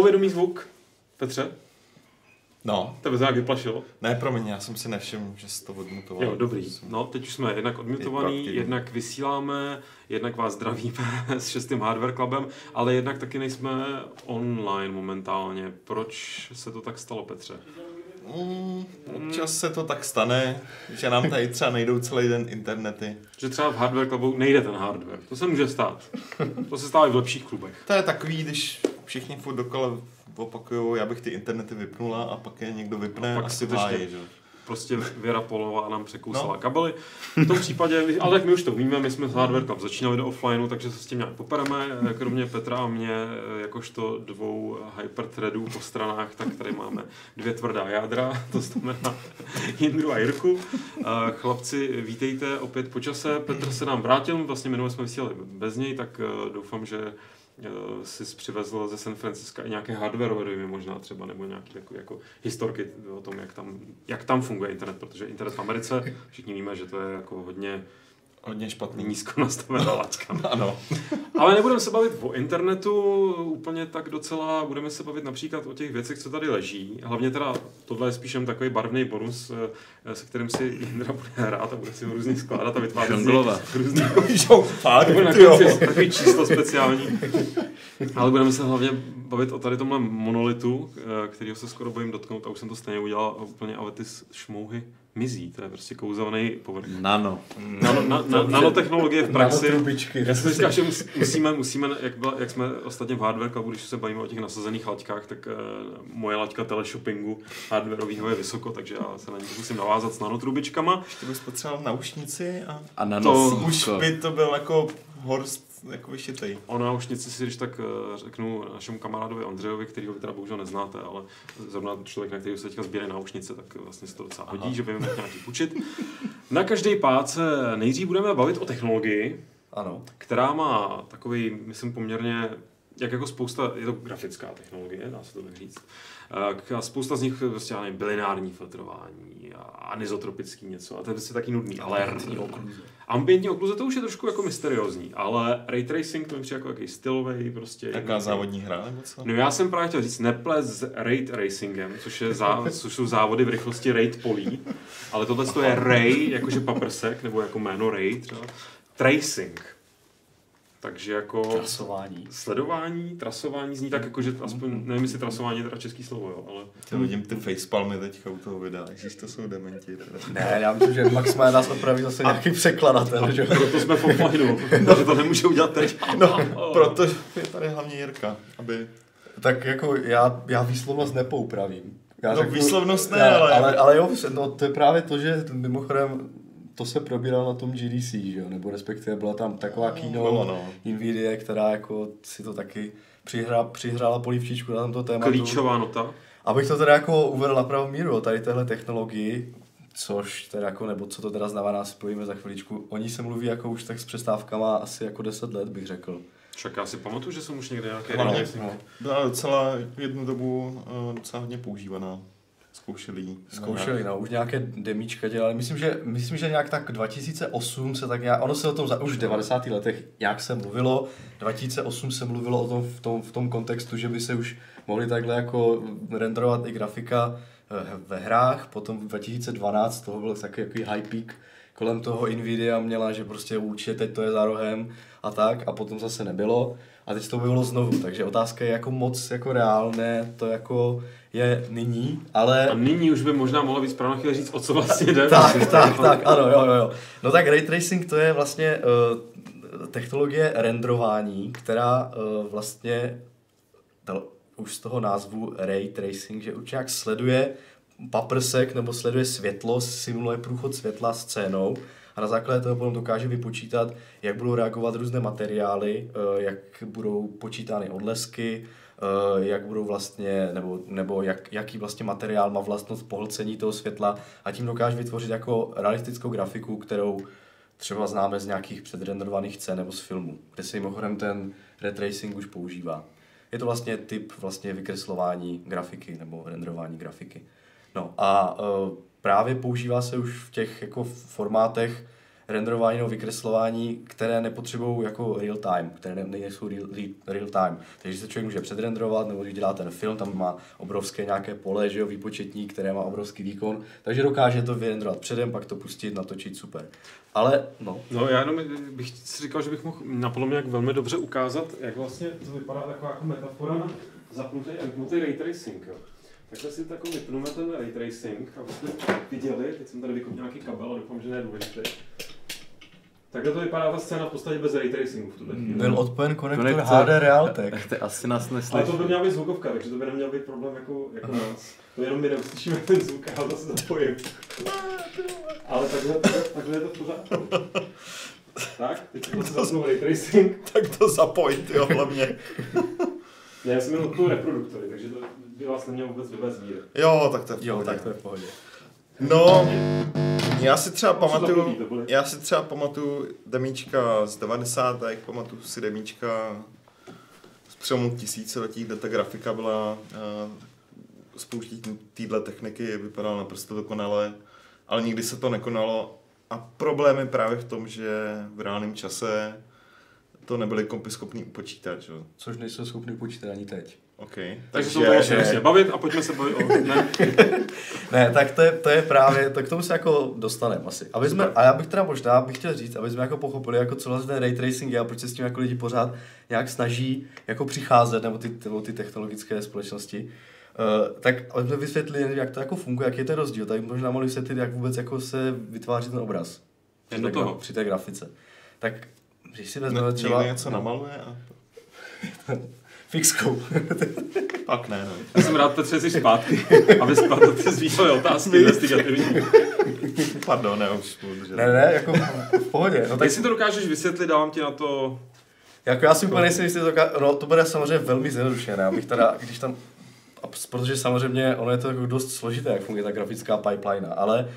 Povědomý zvuk. Petře, No, tebe to nějak vyplašilo? ne, promiň, já jsem si nevšiml, že jsi to odmutoval. Jo, dobrý. No, teď už jsme jednak odmutovaný, proaktivní. jednak vysíláme, jednak vás zdravíme s šestým Hardware Clubem, ale jednak taky nejsme online momentálně. Proč se to tak stalo, Petře? Mm, občas se to tak stane, že nám tady třeba nejdou celý den internety. Že třeba v Hardware Clubu nejde ten hardware. To se může stát. To se stává i v lepších klubech. To je takový, když všichni furt dokola opakujou, já bych ty internety vypnula a pak je někdo vypne A a pak asi skutečně- vájí, že? Prostě Věra Polová nám překousala No. kabely. V tom případě, ale tak my už to víme, my jsme s Hardware Club začínali do offlineu, takže se s tím nějak popereme. Kromě Petra a mě, jakožto dvou hyperthreadů po stranách, tak tady máme dvě tvrdá jádra, to znamená Jindru a Jirku. Eh, Chlapci, vítejte opět po čase. Petr se nám vrátil, vlastně minule jsme vysílali bez něj, tak eh, doufám, že eh, jsi přivezl ze San Francisca i nějaké hardwareové dojmy možná třeba, nebo nějaké jako, jako historky o tom, jak tam, jak tam funguje internet, protože internet v Americe, všichni víme, že to je jako hodně Hodně špatný. nízko nastavená laťka. Ano. Ale nebudeme se bavit o internetu úplně tak docela, budeme se bavit například o těch věcech, co tady leží. Hlavně teda tohle je spíš jen takový barvný bonus, eh, se kterým si Jindra bude hrát a bude si ho různě skládat a vytvářet různý fakt, na konci takový číslo speciální. Ale budeme se hlavně bavit o tady tomhle monolitu, eh, kterého se skoro bojím dotknout a už jsem to stejně udělal a úplně, ale ty šmouhy mizí. To je prostě kouzelný povrch. Nano. Nano, na, na, nanotechnologie v praxi. Já jsem říkal, že mus- musíme, musíme jak, byla, jak jsme ostatně v Hardware Clubu, když se bavíme o těch nasazených laťkách, tak uh, moje laťka teleshoppingu hardwareového je vysoko, takže já se na ní musím navázat s nanotrubičkama. Ještě bys potřeboval naušnici a A nano. To už by to byl jako horst jako vyšitej. O náušnici si když tak eh, řeknu našemu kamarádovi Ondřejovi, kterýho vy teda bohužel neznáte, ale zrovna člověk, na který se teďka sbírají náušnice, tak vlastně se to docela hodí, že by měl nějaký půjčit. Na každý pád se nejdřív budeme bavit o technologii, Ano. která má takový, myslím, poměrně, jak jako spousta, je to grafická technologie, dá se to tak říct, a spousta z nich prostě, já nevím, bilinární filtrování a anizotropický něco a to je prostě taky nudný, ale ambientní okluze to už je trošku jako mysteriózní, ale ray tracing to mi přijde jako jaký stylový prostě. Taká jednoduchý. závodní hra nebo co? No já jsem právě chtěl říct neples s Raid Racingem, což, je zá, což jsou závody v rychlosti Raid polí, ale tohle to je Ray, jakože paprsek, nebo jako jméno Ray třeba, Tracing. Takže jako Trasování. sledování, trasování zní tak jako, že aspoň, nevím, jestli trasování je teda český slovo, jo, ale Ty vidím ty facepalmy teďka u toho videa, ježiš, to jsou dementi. teda. Ne, já myslím, že Max má nás opraví zase nějaký překladatel, že? proto jsme v offlineu, takže to nemůže udělat teď. No, proto je tady hlavně Jirka, aby... Tak jako já, já výslovnost nepoupravím. Já No, výslovnost ne, já, ale- ale... Ale jo, no, to je právě to, že mimochodem to se probíralo na tom GDC, že jo? nebo respektive byla tam taková Bylo, keynote no. Nvidia, která jako si to taky přihra, přihrála polivčičku na tomto tématu. Klíčová nota. Abych to teda jako uvedl na pravou míru, o tady téhle technologii, což teda jako, nebo co to teda znamená, si povíme za chviličku. O ní se mluví jako už tak s přestávkama asi jako 10 let, bych řekl. Však já si pamatuju, že jsem už někde nějaké Ano, ray no. Byla docela jednu dobu uh, docela hodně používaná. Zkoušeli. Zkoušeli, no, už nějaké demíčka dělali. Myslím, že, myslím, že nějak tak 2008 se tak nějak, ono se o tom za, už v 90. letech nějak se mluvilo. 2008 se mluvilo o tom v tom, v tom kontextu, že by se už mohli takhle jako renderovat i grafika eh, ve hrách. Potom v 2012 toho byl takový, takový high peak kolem toho Nvidia měla, že prostě určitě teď to je za rohem a tak a potom zase nebylo. A teď to bylo znovu, takže otázka je jako moc jako reálné to jako je nyní, ale... A nyní už by možná mohla být správná chvíle říct, o co vlastně jde. Tak, tak, tak, ano, jo, jo, jo. No tak ray tracing to je vlastně uh, technologie renderování, která uh, vlastně to, už z toho názvu ray tracing, že určitě jak sleduje paprsek nebo sleduje světlo, simuluje průchod světla scénou a na základě toho potom dokáže vypočítat, jak budou reagovat různé materiály, eh, jak budou počítány odlesky, eh, jak budou vlastně, nebo, nebo jak, jaký vlastně materiál má vlastnost pohlcení toho světla a tím dokáže vytvořit jako realistickou grafiku, kterou třeba známe z nějakých předrenderovaných scén nebo z filmů, kde se mimochodem ten ray tracing už používá. Je to vlastně typ vlastně vykreslování grafiky nebo renderování grafiky. No a uh, právě používá se už v těch jako formátech renderování nebo vykreslování, které nepotřebují jako real time, které ne, nejsou real, real time. Takže se člověk může předrenderovat, nebo když dělá ten film, tam má obrovské nějaké pole, že jo, výpočetní, které má obrovský výkon, takže dokáže to vyrenderovat předem, pak to pustit, natočit super. Ale, no. No já jenom bych si říkal, že bych mohl napadlo jak velmi dobře ukázat, jak vlastně to vypadá taková jako metafora na zapnutý a vypnutý ray tracing. Jo. Takhle si takový vypneme ten ray tracing, abyste viděli, teď jsem tady vykopl nějaký kabel a doufám, že ne důležitý. Takhle to vypadá ta scéna v podstatě bez ray tracingu v tuhle chvíli. Byl odpojen konektor Konektor. HD Realtek. Ty asi nás Ale neslyší. to by měla být zvukovka, takže to by neměl být problém jako, jako nás. To jenom my neuslyšíme ten zvuk a to zase zapojím. Ale takhle, takhle, je to v pořádku. Tak, teď si zase zapnu ray tracing. Tak to zapoj, ty jo, hlavně. Ne, já jsem jenom tu reproduktory, takže to by vás nemělo vůbec díry. Jo, tak to je v Jo, pohodě. tak to je v pohodě. No, já si třeba pamatuju, já si třeba pamatuju demíčka z 90. pamatuju si demíčka z přelomu tisíciletí, kde ta grafika byla uh, spouštění téhle techniky vypadala naprosto dokonale, ale nikdy se to nekonalo a problém je právě v tom, že v reálném čase to nebyli kompy schopný upočítat, že? jo. Což nejsou schopni počítat ani teď. Okay. Takže se o tom musíme bavit a pojďme se bavit o... Ne, Ne, tak to je, to je právě, tak k tomu se jako dostaneme asi. Aby jsme, a já bych teda možná bych chtěl říct, aby jsme jako pochopili, jako co vlastně ten ray tracing je a proč se s tím jako lidi pořád nějak snaží jako přicházet, nebo ty, nebo ty technologické společnosti. Uh, tak aby jsme vysvětlili, jak to jako funguje, jaký je ten rozdíl, tak možná mohli vysvětlit, jak vůbec jako se vytváří ten obraz. Jen do Při té gra- toho. Při té grafice. Tak když si vezmeme třeba... někdo něco namaluje a Fixkou. pak ne, no. já jsem rád, Petře, jsi zpátky, aby spadl ty zvířové otázky investigativní. Pardon, ne, už držet. ne, ne, jako v pohodě. No, Tak tak jestli to dokážeš vysvětlit, dávám ti na to... Jako já si úplně nejsem jistý, to, no, to bude samozřejmě velmi zjednodušené, abych teda, když tam, protože samozřejmě ono je to jako dost složité, jak funguje ta grafická pipeline, ale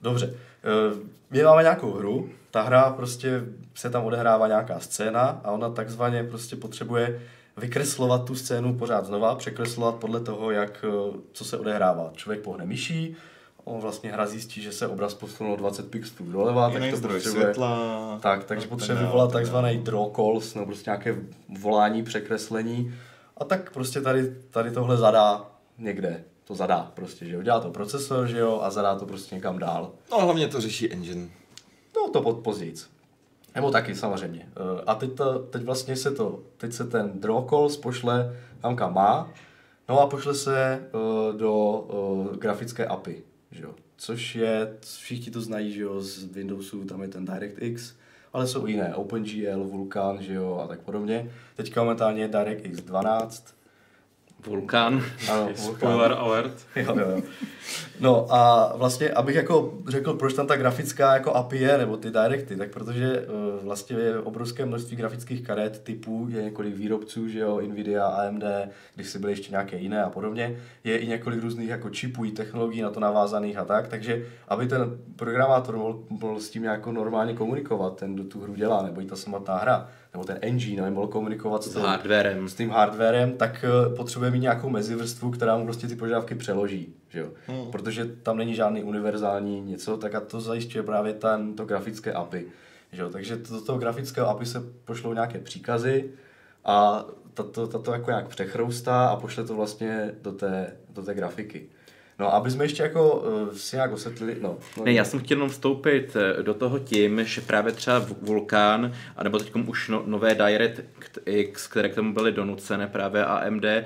dobře. Eh, My máme nějakou hru, ta hra prostě se tam odehrává nějaká scéna a ona takzvaně prostě potřebuje vykreslovat tu scénu pořád znova, překreslovat podle toho, jak, eh, co se odehrává. Člověk pohne myší, on vlastně hra zjistí, že se obraz posunul 20 pixelů doleva, tak to zdroj potřebuje... světla. Tak, takže potřebuje vyvolat takzvaný draw calls, nebo prostě nějaké volání, překreslení. A tak prostě tady, tady tohle zadá někde. To zadá prostě, že jo. Dělá to procesor, že jo, a zadá to prostě někam dál. No hlavně to řeší engine. No to pod později. Nebo taky samozřejmě. Eh, A teď, to, teď vlastně se to, teď se ten draw calls pošle tam, kam má, no a pošle se eh, do eh, grafické API, že jo. Což je, všichni to znají, že jo, z Windowsu, tam je ten DirectX, ale jsou jiné, OpenGL, Vulkan, že jo, a tak podobně. Teďka momentálně je DirectX 12, Vulkan. ano, Vulkan. Spoiler alert. Jo, jo, jo. No a vlastně, abych jako řekl, proč tam ta grafická jako API je, nebo ty directy, tak protože uh, vlastně je obrovské množství grafických karet typů, je několik výrobců, že jo, Nvidia, AMD, když si byly ještě nějaké jiné a podobně, je i několik různých jako čipů, i technologií na to navázaných a tak, takže aby ten programátor mohl, mohl s tím jako normálně komunikovat, ten, kdo tu hru dělá, nebo i ta samotná hra, nebo ten engine, aby mohl komunikovat S tou- hardwarem. s tím hardwarem, tak eh, potřebuje mít nějakou mezivrstvu, která mu prostě ty požadavky přeloží, že jo? Hmm. Protože tam není žádný univerzální něco, tak a to zajišťuje právě ten, to grafické API, že jo? Takže do toho grafického API se pošlou nějaké příkazy a tato, tato jako nějak přechroustá a pošle to vlastně do té, do té grafiky. No, aby jsme ještě jako uh, si nějak osvětlili, no. no Ne, já jsem chtěl jenom vstoupit eh, do toho tím, že právě třeba Vu- Vulkan, anebo teď už no, nové DirectX, které k tomu byly donucené právě AMD, eh,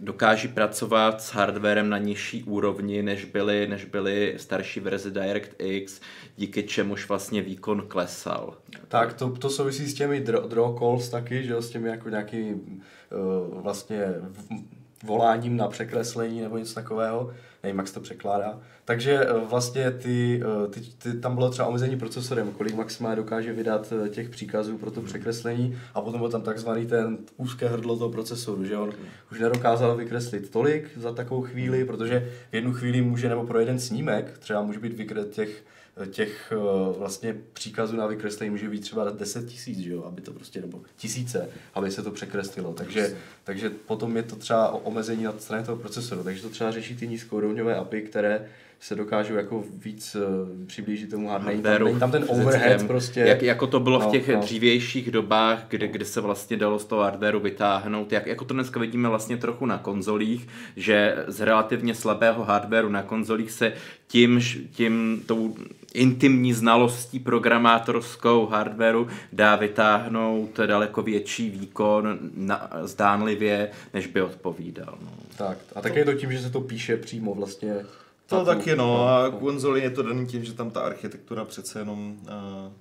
dokáží pracovat s hardwarem na nižší úrovni, než byly, než byly starší verze DirectX, díky čemuž vlastně výkon klesal. Tak to, to souvisí s těmi draw, draw calls taky, že jo, s těmi jako nějaký uh, vlastně v- voláním na překreslení nebo něco takového, nevím, jak se to překládá. Takže uh, vlastně ty, uh, ty, ty, tam bylo třeba omezení procesorem, kolik maximálně dokáže vydat uh, těch příkazů pro to překreslení. A potom byl tam takzvaný ten úzké hrdlo toho procesoru, že on už nedokázal vykreslit tolik za takovou chvíli, protože v jednu chvíli může nebo pro jeden snímek třeba může být vykre těch těch eh, vlastně příkazů na vykreslení může být třeba 10 tisíc, že jo, aby to prostě, nebo tisíce, aby se to překreslilo. Takže, takže potom je to třeba o- omezení na straně toho procesoru. Takže to třeba řeší ty nízkourovňové API, které se dokážou jako víc uh, přiblížit tomu hardwareu. Tam, není tam ten overhead prostě. Jak, jako to bylo No, v těch no. dřívějších dobách, kde, kde se vlastně dalo z toho hardwareu vytáhnout, jak, jako to dneska vidíme vlastně trochu na konzolích, že z relativně slabého hardwareu na konzolích se tím, tím tou intimní znalostí programátorskou hardwareu dá vytáhnout daleko větší výkon na, zdánlivě, než by odpovídal. No. Tak, a také je to tím, že se to píše přímo vlastně. To taky no, a konzoli je to daný tím, že tam ta architektura přece jenom, uh,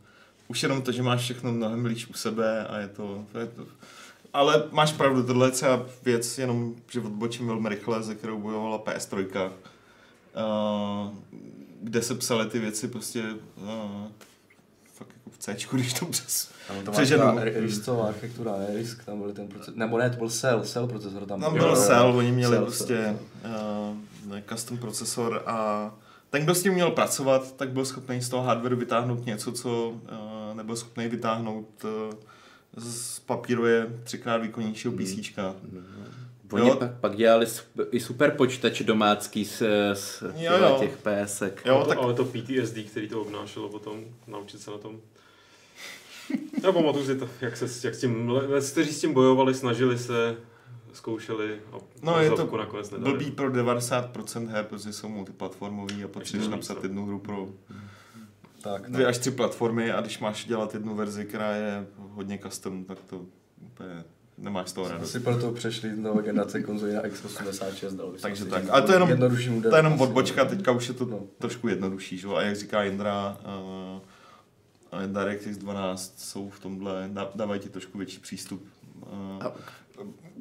už jenom to, že máš všechno mnohem blíž u sebe a je to, to, je to ale máš pravdu, tohle je třeba věc, jenom, že odbočím velmi rychle, ze kterou bojovala PS3, uh, kde se psaly ty věci prostě uh, fakt jako v C, když to přes, Tam to přeženu. RISCová architektura, ne RISC, tam byl ten proces, nebo ne, to byl Cell, Cell procesor tam Tam byl. Jo, Cell, oni měli Cell, prostě uh, custom procesor a ten, kdo s tím měl pracovat, tak byl schopný z toho hardwareu vytáhnout něco, co uh, nebyl schopný vytáhnout uh, z papírově třikrát výkonnějšího Hmm. PC. Oni Jo. pak, pak dělali i super počítač domácký z, z Jo, jo. těch PSek. Jo, to, tak Ale to PTSD, který to obnášelo potom, naučit se na tom. Já pamatuju si to, jak, se, jak s tím, kteří s tím bojovali, snažili se, zkoušeli a No, je to nakonec nedali. blbý pro 90% her, protože jsou multiplatformový a potřebuješ napsat víc, jednu hru pro Tak, dvě tak. až tři platformy a když máš dělat jednu verzi, která je hodně custom, tak to úplně nemáš z toho radost. Asi proto přešli nové generace konzolí na X86, dalo by se Takže tak. Ale to je jenom-. To je jenom odbočka, no. teďka už je to No. trošku jednodušší, že? jo? A jak říká Jindra, uh, DirectX 12 jsou v tomhle, dá- dávají ti trošku větší přístup uh,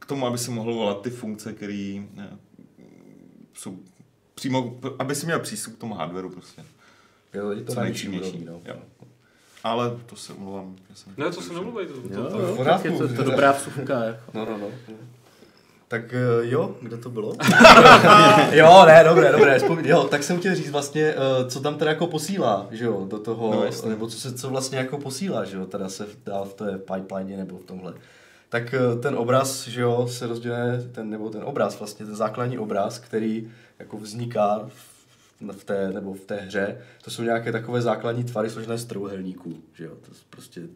k tomu, aby si mohl volat ty funkce, které uh, jsou přímo, aby si měl přístup k tomu hardwareu prostě. Je to, úrovni, no. jo. Ale to se omlouvám. Ne, to se nemluvej, to, to, Jo, to, jo, je to, to dobrá vsuvka. Jako. No, no, no. Tak eh, jo, kde to bylo? jo, ne, dobré, dobré, vzpomín, jo, tak jsem chtěl říct vlastně, eh, co tam teda jako posílá, že jo, do toho, No, nebo co se co vlastně jako posílá, že jo, teda se dál v té pipeline nebo v tomhle. Tak eh, ten obraz, že jo, se rozděluje, ten, nebo ten obraz, vlastně ten základní obraz, který jako vzniká v, v té, nebo v té hře, to jsou nějaké takové základní tvary složené z trouhelníků, že jo, to prostě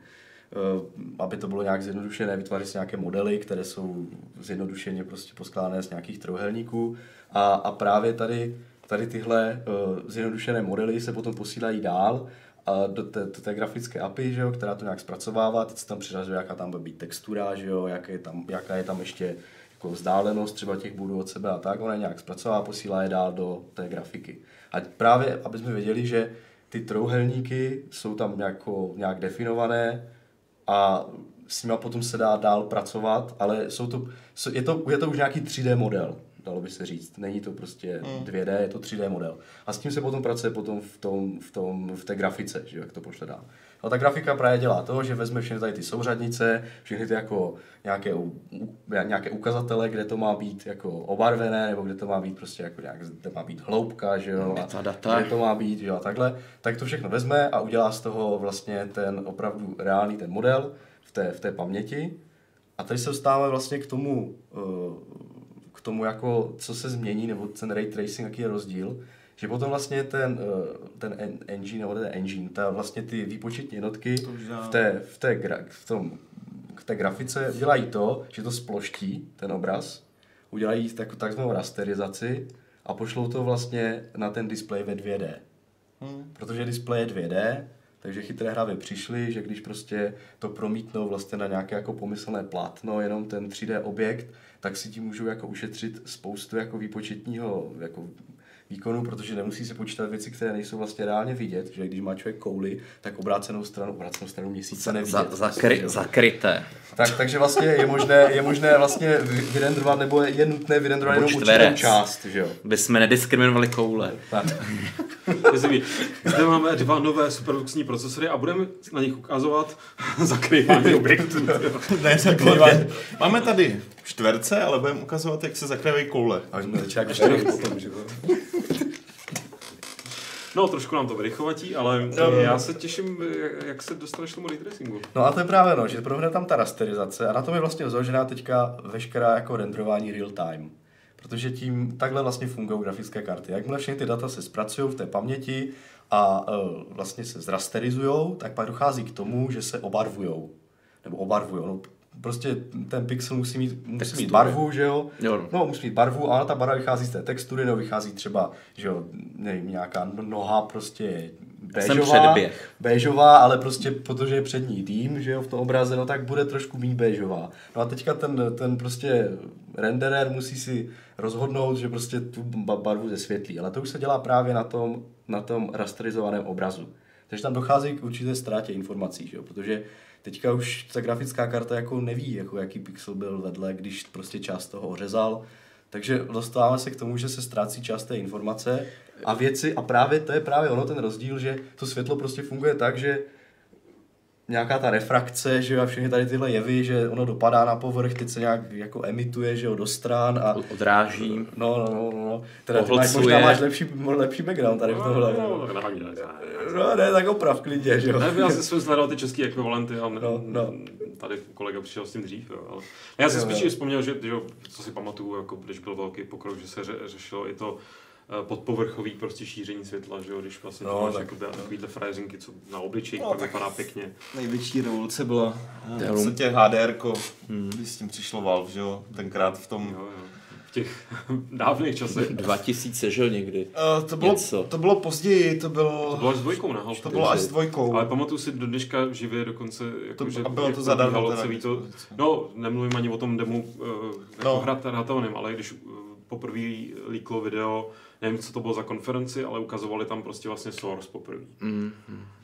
Eh, aby to bylo nějak zjednodušené, vytváří se nějaké modely, které jsou zjednodušeně prostě poskládané z nějakých trojuhelníků. A, a právě tady, tady tyhle uh, zjednodušené modely se potom posílají dál a do té, do té grafické API, že jo, která to nějak zpracovává, teď se tam přiřazuje, jaká tam bude být textura, že jo, jak je tam, jaká je tam ještě jako vzdálenost třeba těch budů od sebe a tak, ona nějak zpracová, posílá je dál do té grafiky. A právě, aby jsme věděli, že ty trouhelníky jsou tam nějako, nějak definované, a s nima potom se dá dál pracovat, ale jsou to, je, to, je to už nějaký 3D model, dalo by se říct. Není to prostě 2D, je to 3D model. A s tím se potom pracuje potom v, tom, v, tom, v té grafice, že jo, jak to pošle dál. No ta grafika právě dělá to, že vezme všechny tady ty souřadnice, všechny ty jako nějaké, nějaké ukazatele, kde to má být jako obarvené, nebo kde to má být prostě jako nějak, kde má být hloubka, že jo, a Metadata. kde to má být, že jo, a takhle, tak to všechno vezme a udělá z toho vlastně ten opravdu reálný ten model v té, v té paměti. A tady se dostáváme vlastně k tomu, eh, k tomu jako, co se změní, nebo ten ray tracing, jaký je rozdíl, že potom vlastně ten, eh, ten en- engine, nebo ten engine, ta vlastně ty výpočetní jednotky v té, v té, gra, v tom, k té grafice udělají to, že to sploští, ten obraz, udělají tak, takzvanou rasterizaci a pošlou to vlastně na ten displej ve 2D. Hmm. Protože displej je 2D, takže chytré hravy přišly, že když prostě to promítnou vlastně na nějaké jako pomyslné plátno, jenom ten 3D objekt, tak si tím můžou jako ušetřit spoustu jako výpočetního jako výkonu, protože nemusí se počítat věci, které nejsou vlastně reálně vidět, že když má člověk kouli, tak obrácenou stranu, obrácenou stranu měsíce nevidět. Za, zakry, zakryté. Tak, takže vlastně je možné, je možné vlastně vy- vyrendrovat, nebo je nutné vyrendrovat jenom určitou část, že jo. By jsme nediskriminovali koule. Tak. Zde máme dva nové superluxní procesory a budeme na nich ukazovat zakrývání objektů. Ne, zakrývání. Máme tady čtverce, ale budeme ukazovat, jak se zakrývají koule. A jsme začali potom, že jo. No, trošku nám to vyrychovatí, ale Jo. já se těším, jak- se dostaneš k tomu raytracingu. No a to je právě no, že proběhne tam ta rasterizace a na tom je vlastně založená teďka veškerá jako renderování real time. Protože tím takhle vlastně fungují grafické karty. Jakmile všechny ty data se zpracují v té paměti a e, vlastně se zrasterizují, tak pak dochází k tomu, že se obarvují. Nebo obarvují. No, prostě ten pixel musí mít, musí mít barvu, že jo? Jo. No, musí mít barvu a ta barva vychází z té textury, nebo vychází třeba, že jo, nevím, nějaká noha prostě béžová, béžová, ale prostě protože je před ní dým, že jo, v tom obraze, no tak bude trošku méně béžová. No a teďka ten, ten prostě renderer musí si rozhodnout, že prostě tu ba- barvu zesvětlí, ale to už se dělá právě na tom, na tom rasterizovaném obrazu. Takže tam dochází k určité ztrátě informací, že jo? protože teďka už ta grafická karta jako neví, jako jaký pixel byl vedle, když prostě část toho ořezal. Takže dostáváme se k tomu, že se ztrácí část té informace a věci, a právě to je právě ono ten rozdíl, že to světlo prostě funguje tak, že nějaká ta refrakce, že jo, a všechny tady tyhle jevy, že ono dopadá na povrch, teď se nějak jako emituje, že jo, do stran a Odráží. No, no, no, no. Teda ty máš, možná máš lepší, lepší background tady v tohle. No, ne, ne. No, ne, tak oprav klidně, že jo. Ne, já jsem hledal ty české ekvivalenty a No, no. tady kolega přišel s tím dřív. Jo, ale já jsem spíš vzpomněl, že, že jo, co si pamatuju, jako když byl velký pokrok, že se ře, řešilo i to eh, podpovrchový prostě šíření světla, že jo, když vlastně No, no, máš tak, jako takovýhle frajeřinky, co na obličejích No, tak- vypadá pěkně. Největší revoluce byla v podstatě HDR, když s tím přišlo Valve, že jo, tenkrát v tom... Jo, jo. V těch dávných časech. 2000, že jo, někdy. Uh, to, bylo, Něco. to bylo později, to bylo... To bylo až s dvojkou na to bylo až s dvojkou. Ale pamatuju si do dneška živě dokonce, jako, To- že a bylo to zadarmo to, no, nemluvím ani o tom demu uh, jako No. no. hrát hratelným, ale když uh, poprvé líklo video, nevím, co to bylo za konferenci, ale ukazovali tam prostě vlastně Source poprvé. Mm.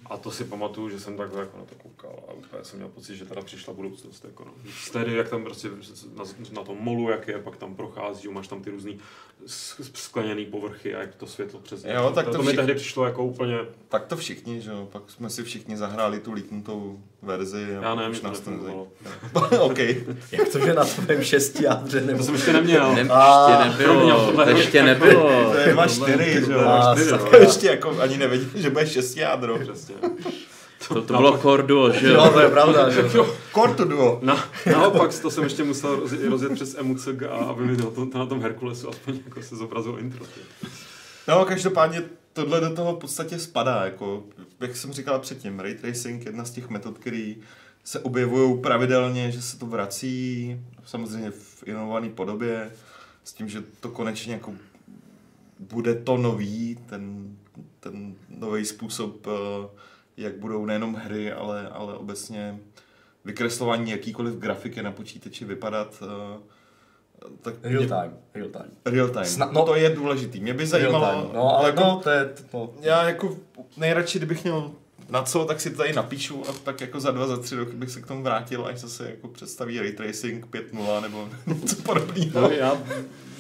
A to si pamatuju, že jsem takhle jako na to koukal a úplně jsem měl pocit, že teda přišla budoucnost. Jako no. Z tehdy, jak tam prostě na, na tom molu, jak je, pak tam prochází, máš tam ty různý s- skleněný povrchy a jak to světlo přes Jo, tak to to mi všichni- tehdy přišlo jako úplně, Tak to všichni, že jo, pak jsme si všichni zahráli tu líknutou verzi. a já nevím, už že to nás to. OK. Jak to, že na tvém šesti jádře nebo... To jsem ještě neměl. Ne, A, ještě nebylo, je- ještě nebylo. To je má čtyři, že jo. No. Ještě jako ani nevěděl, že bude šest jádro. Přesně. To, to bylo Corduo, že Jo, jo? to je pravda, že jo. Kortu duo. Na, naopak to jsem ještě musel roz- rozjet přes MUCG a aby mi to, to, na tom Herkulesu aspoň jako se zobrazilo intro. ty. No, každopádně tohle do toho v podstatě spadá, jako, jak jsem říkal předtím, ray tracing, jedna z těch metod, které se objevují pravidelně, že se to vrací, samozřejmě v inovované podobě, s tím, že to konečně jako bude to nový, ten, ten nový způsob, eh, jak budou nejenom hry, ale, ale obecně vykreslování jakýkoliv grafiky na počítači vypadat. Tak Real time, real time. Real time. Sna- no, no- to je důležitý. Mě by Real zajímalo, time. No, ale jako, no, to je, no, já jako nejradši, kdybych měl na co, tak si to tady napíšu a tak jako za dva, za tři roky bych se k tomu vrátil, až zase jako představí Ray Tracing 5.0 nebo něco podobného. No, já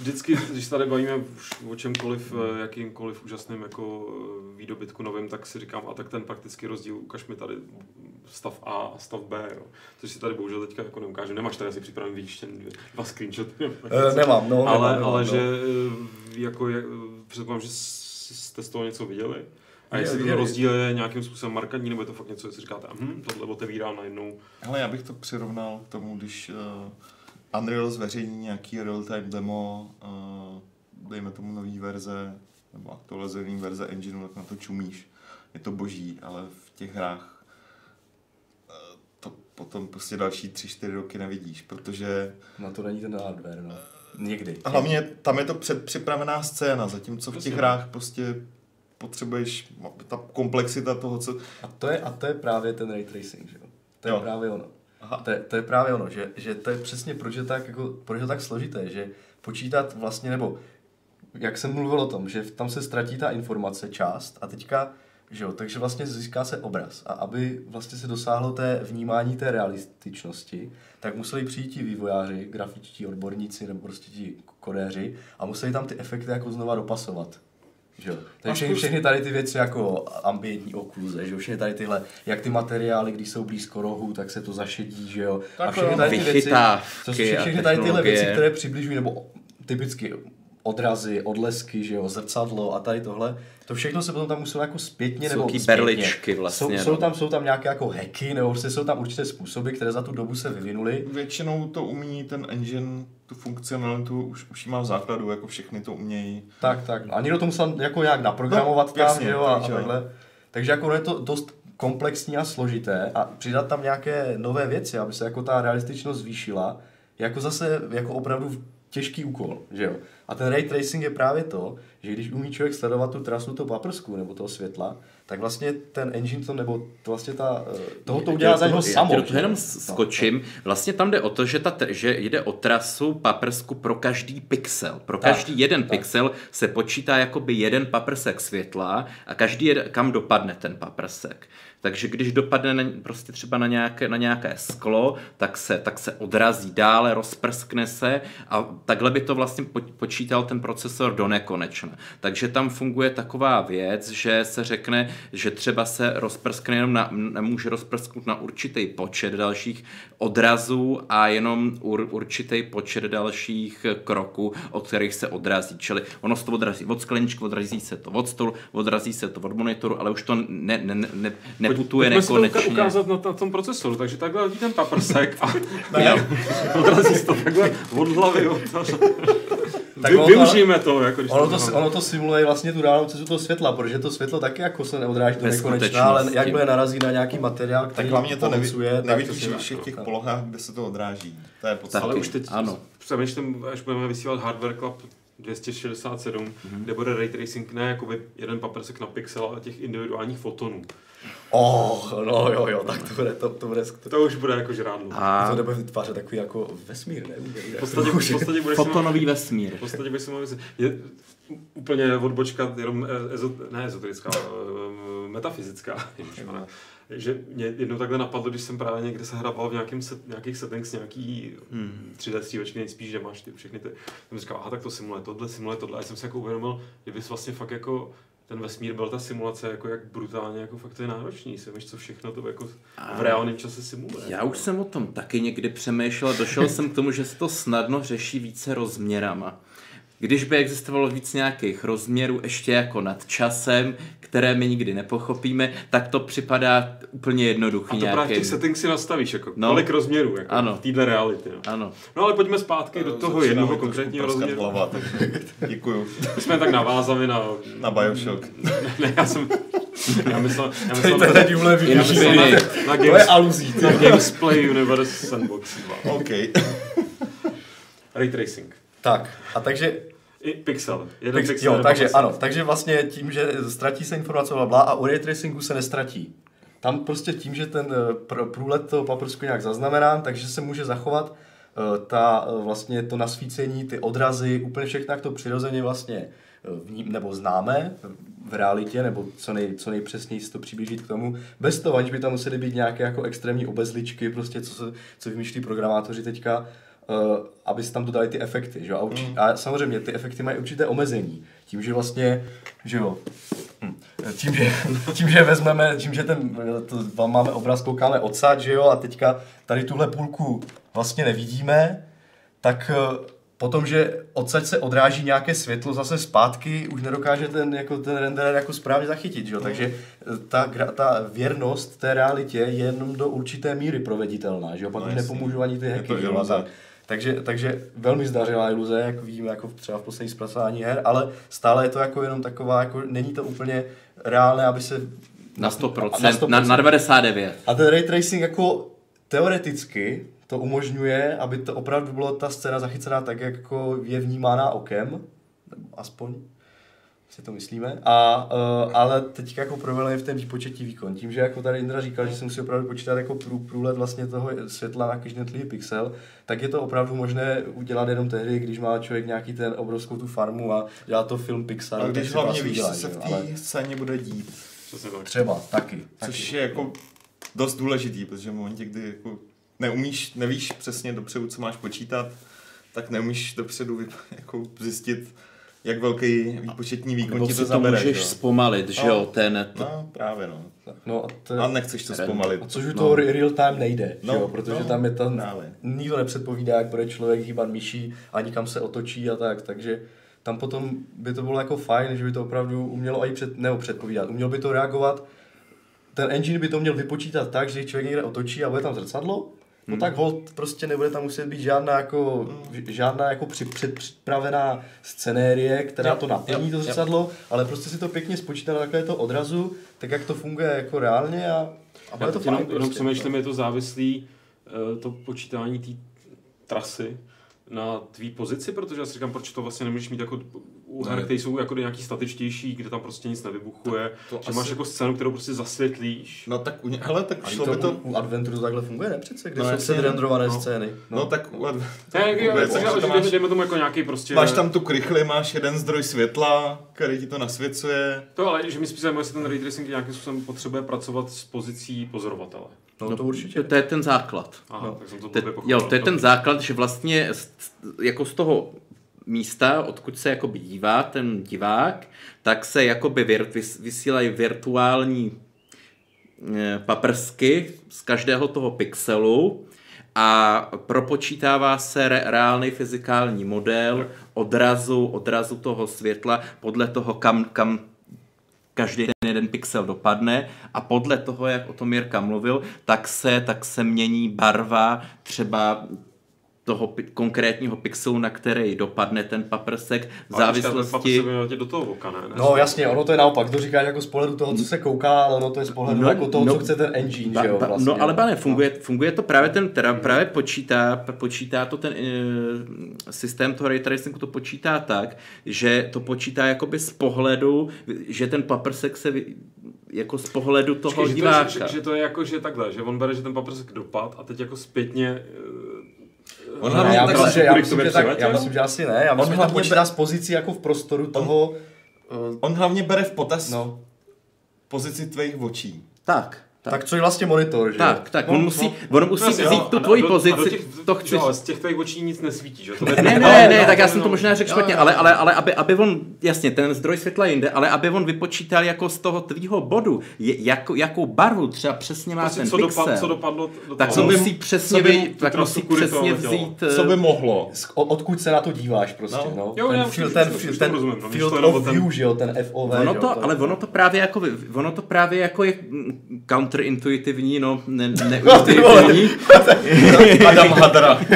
vždycky, když se tady bavíme už o čemkoliv, eh, jakýmkoliv úžasným jako eh, výdobytku novým, tak si říkám, a tak ten praktický rozdíl, ukaž mi tady stav A a stav B, jo. Což si tady bohužel teďka jako neukážu. Nemáš tady asi připraven výštěn dva screenshoty. nebo Eh, nemám, no, ale, nemám, ale no. že eh, jako je, předpokládám, že jste z toho něco viděli. A jestli ten rozdíl je nějakým způsobem markantní, nebo je to fakt něco, co si říkáte, hm, tohle otevírá najednou. Ale já bych to přirovnal k tomu, když uh, Unreal zveřejní nějaký real-time demo, uh, dejme tomu nový verze, nebo aktualizovaný verze engineu, tak na to čumíš. Je to boží, ale v těch hrách uh, to potom prostě další tři, čtyři roky nevidíš, protože Na to není ten hardware, no. Někdy. A hlavně tam je to předpřipravená scéna, zatímco v těch hrách prostě potřebuješ, ta komplexita toho, co... A to je, a to je právě ten ray tracing, že jo? To je Jo. právě ono. Aha. To je, to je právě ono, že, že to je přesně proč je, tak, jako, proč je tak složité, že počítat vlastně, nebo jak jsem mluvil o tom, že tam se ztratí ta informace část a teďka, že jo, takže vlastně získá se obraz a aby vlastně se dosáhlo té vnímání té realističnosti, tak museli přijít ti vývojáři, grafičtí odborníci nebo prostě ti kodéři a museli tam ty efekty jako znova dopasovat. Že jo? A Takže všechny, všechny tady ty věci jako ambientní okluze, že jo? všechny tady tyhle, jak ty materiály, když jsou blízko rohu, tak se to zašedí, že jo. a Tak všechny jo. tady ty věci, jsou všechny a tady tyhle věci, které přibližují, nebo typicky odrazy, odlesky, že jo, zrcadlo a tady tohle. To všechno se potom tam muselo jako zpětně Jsou nebo zpětně. berličky vlastně, Jsou, jsou, no. tam, jsou tam nějaké jako hacky, nebo prostě jsou tam určité způsoby, které za tu dobu se vyvinuly. Většinou to umí ten engine, tu funkcionalitu, už, už má v základu, jako všechny to umějí. Tak, tak. A někdo to musel jako nějak naprogramovat No, tam, jasně, že jo, a, a takže takhle. Takže jako je to dost komplexní a složité a přidat tam nějaké nové věci, aby se jako ta realističnost zvýšila, jako zase jako opravdu těžký úkol, že jo. A ten ray tracing je právě to, že když umí člověk sledovat tu trasu toho paprsku nebo toho světla, tak vlastně ten engine to, nebo to vlastně ta, eh, toho to udělá za něho samo. Já jo. jenom No. skočím. Vlastně tam jde o to, že, ta, že jde o trasu paprsku pro každý pixel. Pro Tak, každý jeden tak. pixel se počítá jakoby jeden paprsek světla a každý jede, kam dopadne ten paprsek. Takže když dopadne na, prostě třeba na nějaké, na nějaké sklo, tak se, tak se odrazí dále, rozprskne se a takhle by to vlastně po- počítal ten procesor do nekonečna. Takže tam funguje taková věc, že se řekne, že třeba se rozprskne jenom na, nemůže rozprsknout na určitý počet dalších odrazů a jenom ur, určitý počet dalších kroků, o kterých se odrazí. Čili ono se to odrazí od skleničky, odrazí se to od stolu, odrazí se to od monitoru, ale už to ne, ne, ne, ne, uka- nekonečně. ukázat na, na tom procesoru, takže takhle hodí ten paprsek a odrazí se to takhle od hlavy. Od Tak Vy, ono to- využijeme to, jako když Ono to, to, ono to simuluje vlastně tu reálnou cestu toho světla, protože to světlo taky jako se neodráží do nekonečna, ale jakmile narazí na nějaký materiál, který Tak hlavně to tak nevidíš to ve všech těch tak. polohách, kde se to odráží. To je podstatné. Ale už teď Ano. přemýšlím, až budeme vysílat Hardware Club 267, Mhm. kde bude ray tracing ne jakoby jeden paprsek na pixel, ale těch individuálních fotonů. Oh, no jo, jo, tak to bude, to, to bude, to, To už bude jako žrádlo. A to bude vytvářet takový jako vesmír, ne? V podstatě, v podstatě bude si fotonový vesmír. V podstatě bych si mohl myslet, je úplně odbočka, jenom eh, ezo, ne ezoterická, eh, metafyzická. ježišmarja. že mě jednou takhle napadlo, když jsem právě někde se hrával v nějakým set, nějakých settings, nějaký hmm. 3D střílečky nejspíš, že máš ty všechny ty, jsem říkal, aha, tak to simuluje tohle, simuluje tohle, a já jsem si jako uvědomil, že bys vlastně fakt jako ten vesmír byl ta simulace, jako jak brutálně, jako fakt to je náročný, si víš, co všechno to jako v reálném čase simuluje. Já už jsem o tom taky někdy přemýšlel došel jsem k tomu, že se to snadno řeší více rozměrama. Když by existovalo víc nějakých rozměrů ještě jako nad časem, které my nikdy nepochopíme, tak to připadá úplně jednoduchý A to právě v těch settings si nastavíš, jako No. kolik rozměrů, jako Ano. v téhle reality. No. Ano. no ale pojďme zpátky do toho jednoho konkrétního rozměru. Hlava, takže děkuju. My jsme tak navázali na... Na Bioshock. ne, já jsem... Já myslel, já myslel, díl já myslel na, na, To je games, aluzí. na Gamesplay Universe Sandbox 2. OK. Ray tracing. Tak, a takže I pixel. Jeden Pix, pixel. jo, takže ano, takže vlastně tím, že ztratí se informace bla, bla a u ray tracingu se nestratí. Tam prostě tím, že ten eh, pr- průlet toho paprsku nějak zaznamenán, takže se může zachovat eh, ta, eh, vlastně to nasvícení, ty odrazy, úplně všechno, jak to přirozeně vlastně eh, vní, nebo známe v realitě, nebo co, nej, co nejpřesněji si to přiblížit k tomu, bez toho, aniž by tam musely být nějaké jako extrémní obezličky, prostě co, se, co vymýšlí programátoři teďka, uh, aby si tam dodali ty efekty. Že? jo? A, urči, Mm. a samozřejmě ty efekty mají určité omezení. Tím, že vlastně, že jo, hm, tím, že, tím, že vezmeme, tím, že ten, to, máme obraz, koukáme odsad, že jo, a teďka tady tuhle půlku vlastně nevidíme, tak eh, potom, že odsaď se odráží nějaké světlo zase zpátky, už nedokáže ten, jako ten renderer jako správně zachytit, že jo? takže eh, ta, ta věrnost té realitě je jenom do určité míry proveditelná, že jo? pak No nepomůžou ani ty hacky, to že jo? Takže, takže velmi zdařilá iluze, jak víme, jako třeba v posledních zpracování her, ale stále je to jako jenom taková, jako není to úplně reálné, aby se... Na 100%, Na na, 100%. na, na 99. A ten ray tracing jako teoreticky to umožňuje, aby to opravdu bylo ta scéna zachycená tak, jak jako je vnímána okem, aspoň si to myslíme, a, uh, ale teď jako problém je v ten výpočetní výkon. Tím, že jako tady Indra říkal, že se musí opravdu počítat jako prů, průlet vlastně toho světla na každý jednotlivý pixel, tak je to opravdu možné udělat jenom tehdy, když má člověk nějaký ten obrovskou tu farmu a dělá to film Pixar. A tak když hlavně víš, co se v té ale scéně bude dít. Třeba, taky. taky. Což je jako dost důležitý, protože v momentě, kdy jako neumíš, nevíš přesně dopředu, co máš počítat, tak neumíš dopředu jako zjistit, jak velký výpočetní výkon Nebo ti si to to zabere. můžeš že jo? zpomalit, že jo, ten... To, No, právě no. No, a to, A nechceš to zpomalit. A což u No. toho real time nejde, No, no, jo? protože no, tam je tam, právě. nikdo nepředpovídá, jak bude člověk hýbat myší a nikam se otočí a tak, takže tam potom by to bylo jako fajn, že by to opravdu umělo i před, nebo předpovídat, umělo by to reagovat, ten engine by to měl vypočítat tak, že když člověk někde otočí a bude tam zrcadlo, No Hmm. tak hold prostě nebude tam muset být žádná jako, žádná jako při, předpřipravená scenérie, která Jo, to naplní to jo, jo. zrcadlo, ale prostě si to pěkně spočítá na takové to odrazu, tak jak to funguje jako reálně a, a bude to jenom, fajn jenom prostě. přemýšlím, je to závislý eh, to počítání té trasy na tvý pozici, protože já si říkám, proč to vlastně nemůžeš mít jako u her, které jsou jako nějaký statičtější, kde tam prostě nic nevybuchuje, To že máš asi- jako scénu, kterou prostě zasvětlíš. No tak, u ně, hele, tak šlo to, by to... u, Adventure to takhle funguje, ne přece, kde No, jsou jasně, předrendrované no. scény. No, tak u Adve- Ne, jak, jak, vůbec, jak, že že to máš, dejme tomu jako nějaký prostě... máš tam tu krychli, máš jeden zdroj světla, který ti to nasvěcuje. To ale, že mi spíš zajímá, jestli ten ray tracing nějakým způsobem potřebuje pracovat s pozicí pozorovatele. No, to určitě. To je ten základ. Aha, No. tak jsem to To, pochopil. jo, to je ten základ, že vlastně z- jako z toho místa, odkud se jakoby dívá ten divák, tak se jakoby vir, vys, vysílají virtuální eh, paprsky z každého toho pixelu a propočítává se re, reálný fyzikální model odrazu, odrazu toho světla podle toho, kam, kam každý ten jeden pixel dopadne a podle toho, jak o tom Jirka mluvil, tak se, tak se mění barva třeba toho pi- konkrétního pixelu, na který dopadne ten paprsek v Ale závislosti... tě do toho oka, ne? ne? No jasně, ono to je naopak, to říkáš jako z pohledu toho, co se kouká, ale ono to je z pohledu No, jako toho, no, co chce ten engine, Ba, že jo, ba, vlastně. no ale pane, funguje, funguje to právě ten, teda právě počítá, počítá to ten e, systém toho ray tracingu to počítá tak, že to počítá jakoby z pohledu, že ten paprsek se vy- jako z pohledu toho Počkej, že, to diváka. je, že, že, to je jako, že takhle, že on bere, že ten paprsek dopad a teď jako zpětně... On eh, hlavně Ne, já, tak myslím, se že, já, myslím, že tak, já myslím, že asi ne. Já myslím, že to hlavně počítá z pozici jako v prostoru toho... eh, On hlavně bere v potaz No, pozici tvých očí. Tak, tak. tak co je vlastně monitor, že? Tak, tak, No, on musí, no. on musí Jasně, vzít jo, tu do- tvoji do- pozici, těch- to chci... Jo, z těch tvých očí nic nesvítí, že? To Ne, ne, ne, ne, tak já jsem to no, možná řekl špatně, ale, ale, ale aby, aby on, jasně, ten zdroj světla jinde, ale aby on vypočítal jako z toho tvýho bodu, je, jako, jakou barvu třeba přesně má Prostě ten co, pixel, dopad, co dopadlo do tak by- musí přesně, co by tak musí přesně vzít... Co by eh, mohlo? Odkud se na to díváš prostě, No. no. Ten field, no, of view, že jo, ten FOV, Ono že jo, to, ale ono to právě jako, ono to právě jako je mm, counterintuitivní, no, ne, neintuitivní, Adam Hadra.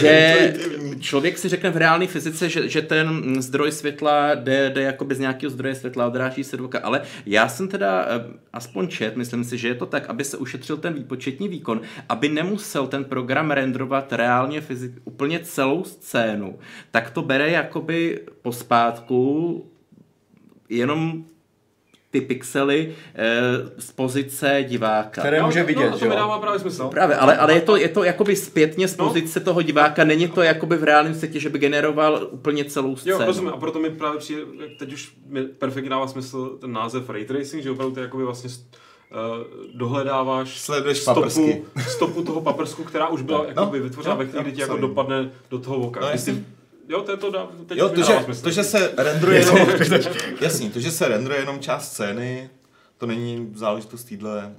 že člověk si řekne v reálné fyzice, že, že ten zdroj světla jde, jde jakoby z nějakého zdroje světla, odráží se do oka, ale já jsem teda eh, aspoň čet, myslím si, že je to tak, aby se ušetřil ten výpočetní výkon, aby nemusel ten program renderovat reálně fyzik, úplně celou scénu, tak to bere jakoby pospátku jenom ty pixely eh, z pozice diváka. Které Jo, může no, vidět, to že mi jo. dává právě smysl. Právě, ale, ale je to, je to jakoby zpětně z No. pozice toho diváka, není to jakoby v reálném světě, že by generoval úplně celou scénu. Jo, rozumím, a proto mi právě přijde, teď už mi perfektně dává smysl ten název Ray Tracing, že opravdu ty jakoby vlastně uh, dohledáváš Sleduješ stopu, paprsky. stopu toho paprsku, která už byla No, jakoby vytvořena jo, ve chvíli, kdy ti jako dopadne do toho oka. No, Jo, to je to dá, teď Jo, to dává že, smysl. to, že se rendruje jenom, jasný, to, že se rendruje jenom část scény, to není záležitost týhle,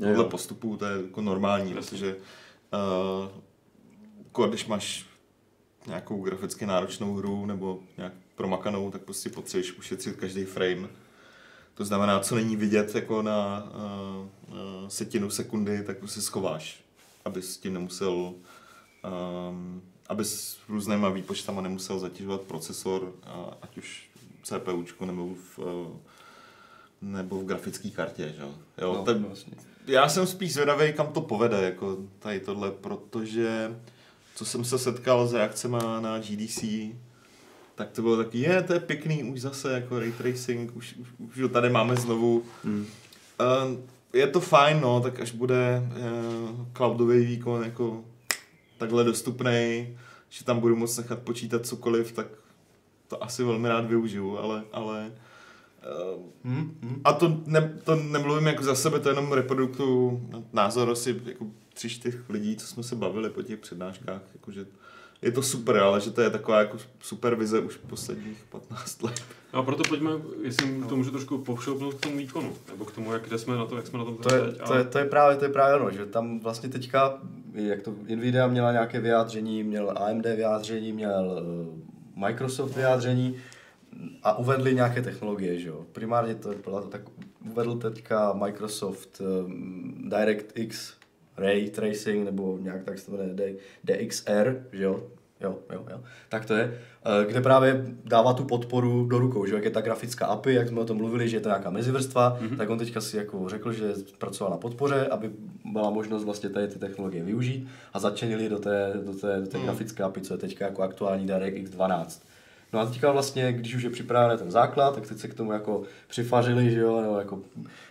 uh, postupu, to je jako normální, protože uh, jako když máš nějakou graficky náročnou hru nebo nějak promakanou, tak prostě potřebuješ ušetřit každý frame. To znamená, co není vidět jako na uh, uh, setinu sekundy, tak prostě schováš, aby s tím nemusel um, aby s různýma výpočtama nemusel zatěžovat procesor, a, ať už CPUčko nebo v, eh, nebo v grafické kartě. Že? Jo, No, tak, vlastně. já jsem spíš zvědavý, kam to povede, jako tady tohle, protože co jsem se setkal s reakcemi na GDC, tak to bylo taky, je, to je pěkný, už zase jako ray tracing, už, už, už ho tady máme znovu. Hmm. Uh, je to fajn, no, tak až bude uh, cloudový výkon jako takhle dostupný, že tam budu moct nechat počítat cokoliv, tak to asi velmi rád využiju, ale, ale uh, Hm, hm. a to, ne, to nemluvím jako za sebe, to jenom reproduktu názor asi jako tři, čtyř lidí, co jsme se bavili po těch přednáškách, jakože je to super, ale že to je taková jako super vize už posledních 15 let. No a proto pojďme, jestli to můžu trošku povšoupnout k tomu výkonu, nebo k tomu, jak kde jsme na to, jak jsme na tom To je, teď. to, je, to je právě to je právě ono, že tam vlastně teďka, jak to Nvidia měla nějaké vyjádření, měl AMD vyjádření, měl eh, Microsoft vyjádření a uvedli nějaké technologie, že jo. Primárně to byla to tak, uvedl teďka Microsoft um, DirectX Ray Tracing, nebo nějak tak se to jmenuje DXR, že jo, jo, jo, jo, tak to je, eh, kde právě dává tu podporu do rukou, že jak je ta grafická API, jak jsme o tom mluvili, že je to nějaká mezivrstva, mm-hmm. tak on teďka si jako řekl, že pracoval na podpoře, aby byla možnost vlastně tady ty technologie využít a začenili do té, do té, do té mm. grafické API, co je teďka jako aktuální DirectX 12. No a teďka vlastně, když už je připravený ten základ, tak teď se k tomu jako přifařili, že jo, nebo jako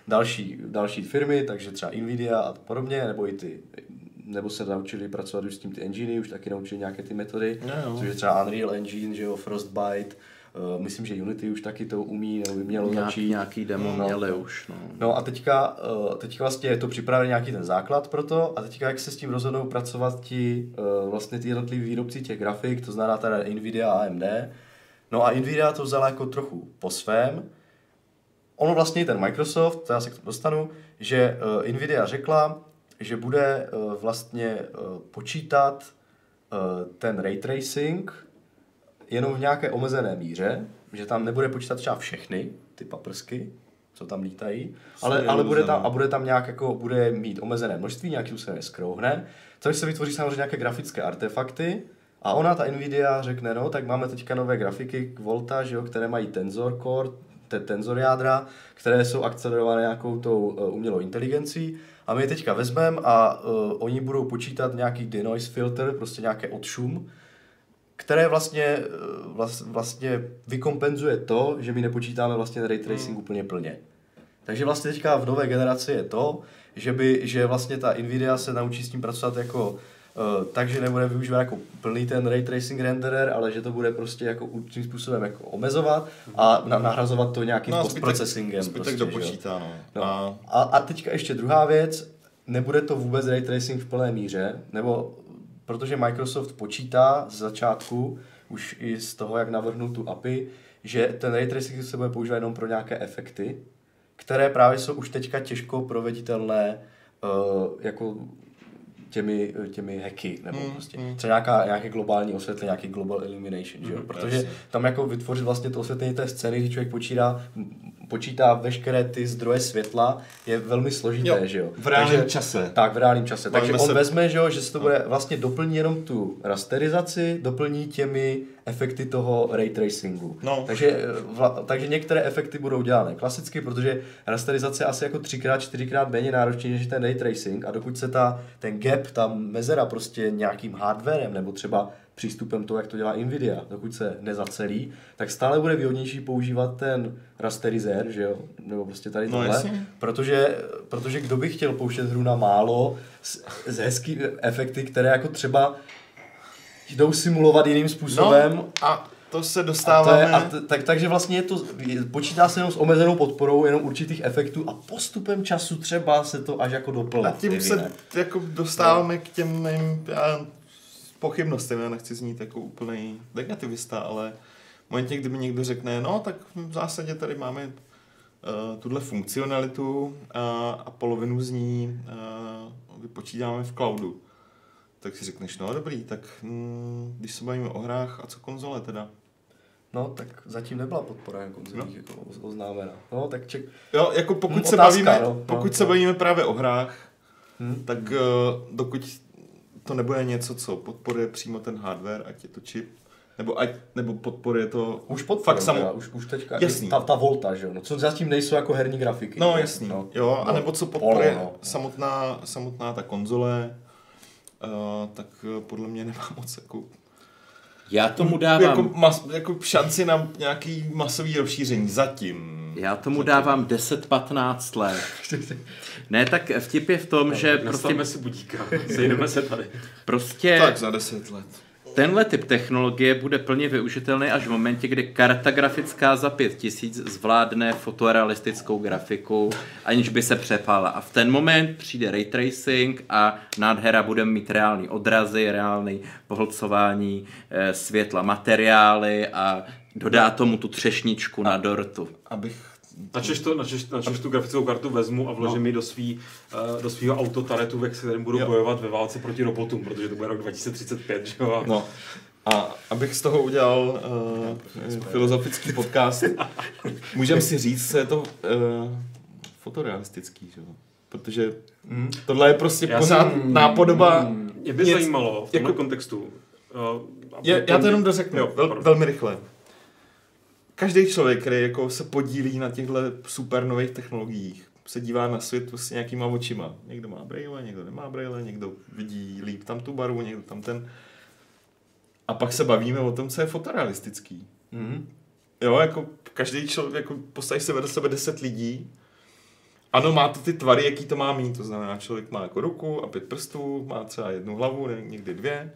další, další firmy, takže třeba Nvidia a podobně, nebo i ty nebo se naučili pracovat už s tím ty enginy, už taky naučili nějaké ty metody, no, což je třeba Unreal Engine, že jo, Frostbite, Uh, myslím, že Unity už taky to umí, nebo by mělo Nějak, začít. Nějaký demo no. měli už. No. no a teďka, uh, teďka vlastně je to připravený nějaký ten základ pro to a teďka jak se s tím rozhodnou pracovat ti uh, vlastně ty jednotliví výrobci těch grafik, to znamená teda Nvidia a AMD, No a Nvidia to vzala jako trochu po svém. Ono vlastně ten Microsoft, to já se k tomu dostanu, že Nvidia řekla, že bude uh, vlastně uh, počítat uh, ten ray tracing jenom v nějaké omezené míře, že tam nebude počítat třeba všechny ty paprsky, co tam lítají, ale, ale bude tam, a bude tam nějak jako, bude mít omezené množství, nějaký se skrouhne, což se vytvoří samozřejmě nějaké grafické artefakty, a ona, ta Nvidia, řekne, no, tak máme teďka nové grafiky k Volta, že jo, které mají Tensor Core, te, tenzor jádra, které jsou akcelerované nějakou tou uh, umělou inteligencí. A my je teďka vezmeme a uh, oni budou počítat nějaký denoise filter, prostě nějaké odšum, které vlastně, vlast, vlastně vykompenzuje to, že my nepočítáme vlastně ray tracing hmm. úplně plně. Takže vlastně teďka v nové generaci je to, že, by, že vlastně ta Nvidia se naučí s tím pracovat jako takže nebude využívat jako plný ten ray tracing renderer, ale že to bude prostě jako určitým způsobem jako omezovat a na, nahrazovat to nějakým no, postprocessingem. Zbytek prostě, dopočítá, no. no. A... A, a teďka ještě druhá věc, nebude to vůbec ray tracing v plné míře, nebo protože Microsoft počítá z začátku, už i z toho, jak navrhnul tu API, že ten ray tracing se bude používat jenom pro nějaké efekty, které právě jsou už teďka těžko proveditelné uh, jako těmi, těmi hacky, nebo mm, prostě mm. třeba nějaká, nějaké globální osvětlení, nějaký global illumination, mm, že jo? Hmm, protože jasně. tam jako vytvořit vlastně to osvětlení té scény, kdy člověk počítá, počítá veškeré ty zdroje světla, je velmi složité, jo, že jo? V reálném Takže, čase. Tak, v reálném čase. Takže on se... vezme, že jo, že se to no. bude vlastně doplní jenom tu rasterizaci, doplní těmi efekty toho ray tracingu. No. Takže, eh, vla, takže některé efekty budou dělané klasicky, protože rasterizace je asi jako třikrát, čtyřikrát méně náročnější než ten ray tracing a dokud se ta, ten gap, ta mezera prostě nějakým hardwarem nebo třeba přístupem toho, jak to dělá Nvidia, dokud se nezacelí, tak stále bude výhodnější používat ten rasterizer, že jo, nebo prostě tady no, tohle, no, protože, protože kdo by chtěl pouštět hru na málo s, s hezký efekty, které jako třeba jdou simulovat jiným způsobem. No, a to se dostáváme... A, to je, a t, tak, takže vlastně je to, počítá se jenom s omezenou podporou jenom určitých efektů a postupem času třeba se to až jako doplná. A tím se jako dostáváme no. k těm mým já, pochybnostem, já nechci znít jako úplný negativista, ale v momentě, kdyby někdo řekne, no tak v zásadě tady máme uh, tuhle funkcionalitu a, a polovinu z ní uh, vypočítáme v cloudu tak si řekneš, no dobrý, tak mm, když se bavíme o hrách, a co konzole teda? No, tak zatím nebyla podpora na konzolích no. jako oznámena. No, tak ček... Jo, jako pokud, hmm, se, otázka, bavíme, no, pokud no, se no. bavíme právě o hrách, hmm. tak uh, dokud to nebude něco, co podporuje přímo ten hardware, ať je to čip, nebo, ať, nebo podporuje to už podporuje, fakt samo... už, už teďka, jasný. Ta, ta volta, že jo, no, co zatím nejsou jako herní grafiky. No, jasný, no. jo, no, anebo co podporuje polo, no. samotná, samotná ta konzole, uh, tak uh, podle mě nemá moc jako já tomu dávám... Jako, mas, jako šanci na nějaký masový rozšíření zatím. Já tomu zatím. dávám 10-15 let. ne, tak vtip je v tom, no, že... Prostě... si budíka, sejdeme se tady. Prostě... Tak za 10 let. Tenhle typ technologie bude plně využitelný až v momentě, kdy karta grafická za 5000 zvládne fotorealistickou grafiku, aniž by se přepala. A v ten moment přijde ray tracing a nádhera bude mít reální odrazy, reálný pohlcování e, světla, materiály a dodá tomu tu třešničku na dortu. Abych Načeš, to, načeš, načeš tu grafickou kartu vezmu a vložím no. ji do, svý, uh, do svého autotaretu, ve kterém budu jo. bojovat ve válce proti robotům, protože to bude rok 2035, že jo? No. A abych z toho udělal uh, filozofický podcast, můžeme si říct, co je to uh, fotorealistický, že? jo? Protože mm. tohle je prostě Já pořád jsem- nápodoba. Mě by zajímalo v tomhle jako- kontextu. Uh, Je, já to jenom dořeknu, Jo, vel, velmi rychle. Každý člověk, který jako se podílí na těchto super nových technologiích, se dívá na svět prostě nějakýma očima. Někdo má brejle, někdo nemá brejle, někdo vidí líp tam tu barvu, někdo tam ten. A pak se bavíme o tom, co je fotorealistický. Mhm. Jo, jako každý člověk, jako postavíš se vedle sebe deset lidí, ano, má to ty tvary, jaký to má mít, to znamená, člověk má jako ruku a pět prstů, má třeba jednu hlavu, někdy dvě.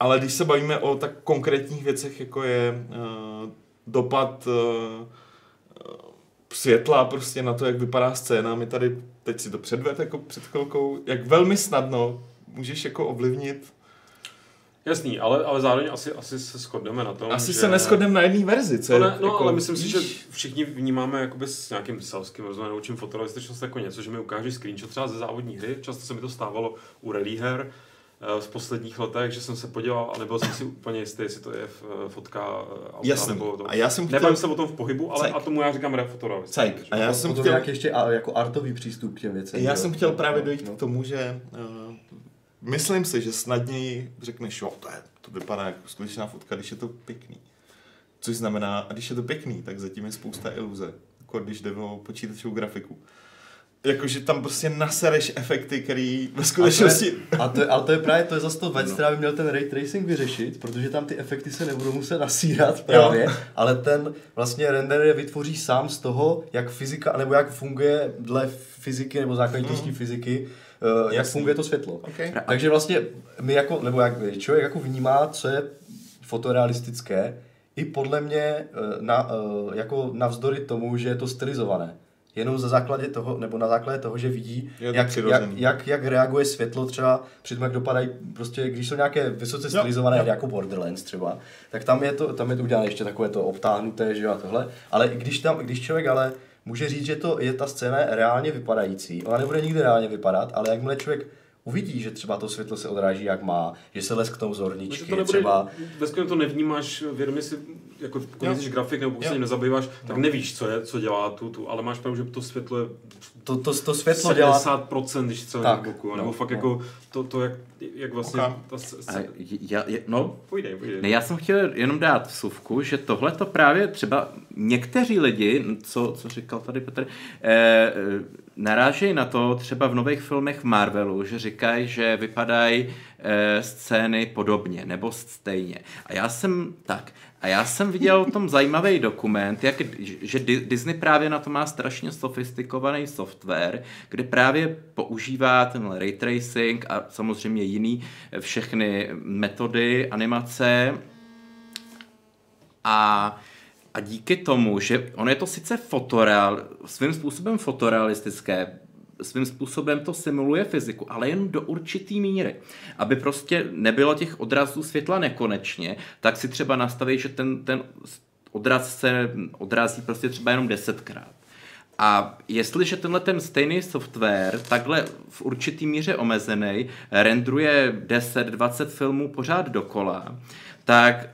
Ale když se bavíme o tak konkrétních věcech, jako je uh, dopad uh, světla prostě na to, jak vypadá scéna, my tady, teď si to předved jako před chvilkou, jak velmi snadno můžeš jako ovlivnit Jasný, ale, ale zároveň asi, asi se shodneme na tom, Asi že... se neschodneme na jedné verzi, co ne, no, jako, ale myslím si, že víš, všichni vnímáme jakoby s nějakým selským rozumem, naučím fotorealističnost jako něco, že mi ukáže screenshot třeba ze závodní hry. Často se mi to stávalo u rally her eh, z posledních letech, že jsem se podíval a nebyl jsem si úplně jistý, jestli to je eh, fotka eh, auta Jasný. nebo to. A já jsem chtěl... Nebavím se o tom v pohybu, ale Cajk. a tomu já říkám. Cajk. A já jsem chtěl... nějak ještě a, jako artový přístup k těm věcem. Já jo. jsem chtěl právě No, dojít no. k tomu, že uh, myslím si, že snadněji řekneš, jo, to, je, to vypadá jako skutečná fotka, když je to pěkný. Což znamená, a když je to pěkný, tak zatím je spousta iluze, jako když jde o počítačovou grafiku. Jakože tam prostě nasereš efekty, který ve skutečnosti... A to, je, ale to je právě to je zase to věc, která by měl ten ray tracing vyřešit, protože tam ty efekty se nebudou muset nasírat právě, Jo. ale ten vlastně render je vytvoří sám z toho, jak fyzika, nebo jak funguje dle fyziky nebo základitosti fyziky, uh, jak funguje to světlo. Okay. Takže vlastně my jako, nebo jak člověk jako vnímá, co je fotorealistické, i podle mě eh, na, eh, jako navzdory tomu, že je to stylizované. Jenom za základě toho, nebo na základě toho, že vidí, Je jak, jak, jak, jak, reaguje světlo třeba při tom, jak dopadají, prostě když jsou nějaké vysoce stylizované, jo. jako Borderlands třeba, tak tam je to, tam je to udělané ještě takové to obtáhnuté, že jo, a tohle. Ale když tam, když člověk ale může říct, že to je ta scéna reálně vypadající, ona nebude nikdy reálně vypadat, ale jakmile člověk uvidí, že třeba to světlo se odráží jak má, že se lesknou No, že zorničky, to nebude, třeba Ve to nevnímáš vědomě si, jako Jo. jsi grafik nebo pokud se nezabýváš, tak nevíš, co je, co dělá tu, tu, ale máš pravdu, že to světlo je to, to, to světlo dělá 70%, když celé Tak, na boku, no, nebo fakt no. jako to, to jak, jak vlastně Ok. ta, s- s- A já, já, no, Pojdej, pojdej. Ne, já jsem chtěl jenom dát vsuvku, že tohle to právě třeba někteří lidi, co, co říkal tady Petr, eh, eh, narážejí na to třeba v nových filmech v Marvelu, že říkají, že vypadají eh, scény podobně nebo stejně. A já jsem tak. A já jsem viděl o tom zajímavý dokument, jak, že Di- Disney právě na to má strašně sofistikovaný software, kde právě používá ten ray tracing a samozřejmě jiný eh, všechny metody animace a, a díky tomu, že ono je to sice fotoreal, svým způsobem fotorealistické, svým způsobem to simuluje fyziku, ale jen do určitý míry. Aby prostě nebylo těch odrazů světla nekonečně, tak si třeba nastaví, že ten, ten odraz se odrazí prostě třeba jenom desetkrát. A jestliže tenhle ten stejný software, takhle v určitý míře omezený, rendruje 10-20 filmů pořád dokola, tak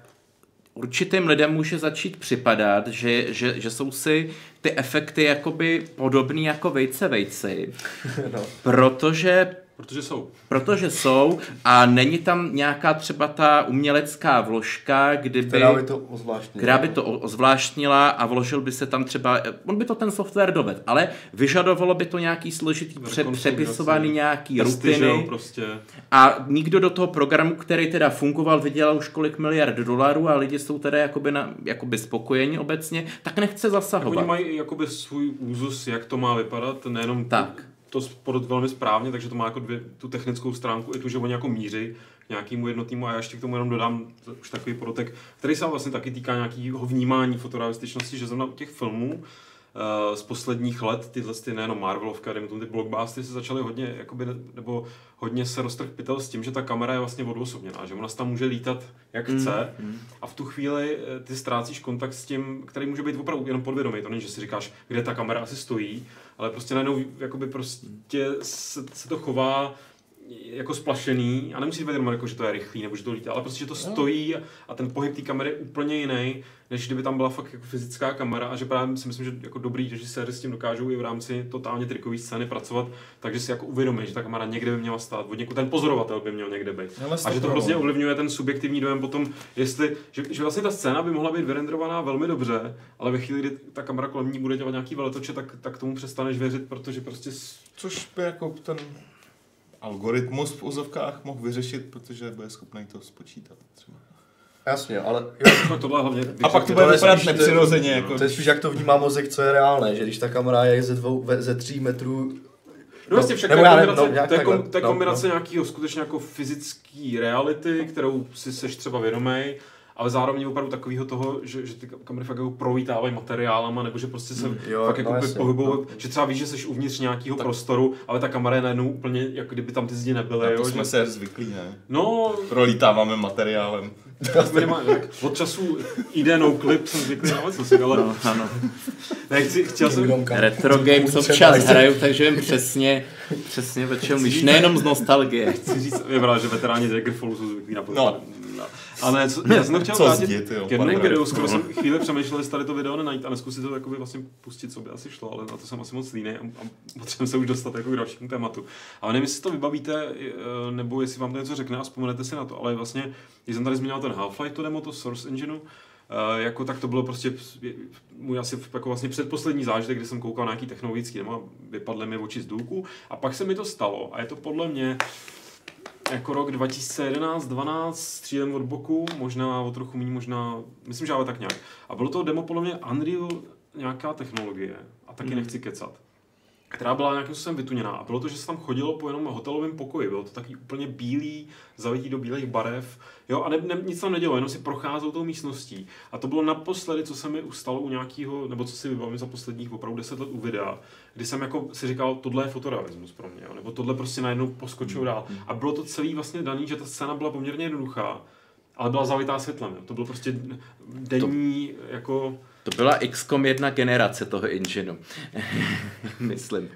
určitým lidem může začít připadat, že, že, že jsou si ty efekty jakoby podobný jako vejce vejci, no. protože Protože jsou. Protože jsou a není tam nějaká třeba ta umělecká vložka, kdyby, která by to ozvláštnila. která by to ozvláštnila a vložil by se tam třeba, on by to ten software doved, ale vyžadovalo by to nějaký složitý pře- přepisovaný nějaký že jo, rutiny prostě. a nikdo do toho programu, který teda fungoval, vydělal už kolik miliard dolarů a lidi jsou teda jakoby, na, jakoby spokojeni obecně, tak nechce Tak zasahovat. oni mají jakoby svůj úzus, jak to má vypadat, nejenom Tak. To spodot velmi správně, takže to má jako dvě, tu technickou stránku i tu, že oni jako míří k nějakému jednotnému a já ještě k tomu jenom dodám už takový podotek, který se vlastně taky týká nějakého vnímání fotorealističnosti, že zrovna u těch filmů eh, z posledních let, tyhle ty nejenom Marvelovka, dejme tomu ty blockbustery se začaly hodně, jakoby, ne- nebo hodně se roztrh pytel s tím, že ta kamera je vlastně odosobněná, že ona se tam může lítat jak chce. a v tu chvíli eh, ty ztrácíš kontakt s tím, který může být opravdu jenom podvědomý, to není, že si říkáš, kde ta kamera asi stojí, ale prostě najednou jakoby prostě se, se to chová jako splašený a nemusí být jenom jako, že to je rychlý nebo že to lítá, ale prostě, že to stojí a ten pohyb té kamery je úplně jiný, než kdyby tam byla fakt jako fyzická kamera a že právě si myslím, že jako dobrý režiséři s tím dokážou i v rámci totálně trikové scény pracovat, takže si jako uvědomí, že ta kamera někde by měla stát, od někud ten pozorovatel by měl někde být. Ale A že to prostě ovlivňuje ten subjektivní dojem potom, jestli, že, že vlastně ta scéna by mohla být vyrendrovaná velmi dobře, ale ve chvíli, kdy ta kamera kolem ní bude dělat nějaký veletoče, tak, tak tomu přestaneš věřit, protože prostě Což by jako ten algoritmus v úzovkách mohl vyřešit, protože bude schopný to spočítat. Třeba. Jasně, ale no, tohle hlavně... A pak to To bude je vypadat nepřirozeně. Jako, to je spíš jak to vnímá mozek, co je reálné, že když ta kamera je ze, dvou, ve- ze tří metrů No jasně, však Nebo to kombinace, no, nějak to je, kom, to je No, kombinace nějakého skutečně jako fyzické reality, kterou si seš třeba vědomej, ale zároveň opravdu takového toho, že, že ty kamery fakt jako prolítávají materiálama, nebo že prostě se jo, fakt no jako jasně, pohybují, no. že třeba víš, že jsi uvnitř nějakého prostoru, ale ta kamera je najednou úplně, jako kdyby tam ty zdi nebyly. Jo, to jsme že, se zvyklí, ne? No, Prolítáváme materiálem. minimálně, tak od času jde no clip, jsem zvyklý na co si, ale No, ano. ne, chci, chtěl jsem, Retro games občas hraju, takže vím přesně, přesně o čem víš. Nejenom z nostalgie. chci říct, je pravda, že veteráni Daggerfallu jsou zvyklí na No. podpad. No. Ale co, já jsem to chtěl Co vrátit zdi, ty jo, k jedné videu, skoro jsem chvíli přemýšlel, jestli tady to video nenajít a neskusit to jakoby vlastně pustit, co by asi šlo, ale na to jsem asi moc líný a, a potřebujeme se už dostat jako k dalšímu tématu. Ale nevím, jestli to vybavíte, eh, nebo jestli vám to něco řekne a vzpomenete si na to, ale vlastně, když jsem tady zmínil ten Half-Life, to demo, to Source Engineu, Uh, jako tak to bylo prostě můj asi jako vlastně předposlední zážitek, kdy jsem koukal na nějaký technologický demo a vypadly mi oči z důlku a pak se mi to stalo a je to podle mě jako rok 2011-12, střílem od boku, možná o trochu méně, možná, myslím, že ale tak nějak. A bylo to demo podle mě Unreal nějaká technologie, a taky Hmm. nechci kecat, která byla nějakým způsobem vytuněná. A bylo to, že se tam chodilo po jenom hotelovém pokoji. Bylo to taky úplně bílý, zavitý do bílých barev. Jo, a ne, ne, nic tam nedělo, jenom si procházel tou místností. A to bylo naposledy, co se mi ustalo u nějakého, nebo co si vybavím za posledních opravdu 10 let u videa, kdy jsem jako si říkal, tohle je fotorealismus pro mě, jo, nebo tohle prostě najednou poskočil dál. A bylo to celý vlastně daný, že ta scéna byla poměrně jednoduchá, ale byla zavitá světlem. Jo. To bylo prostě denní, jako... To byla XCOM jedna generace toho engineu. Myslím.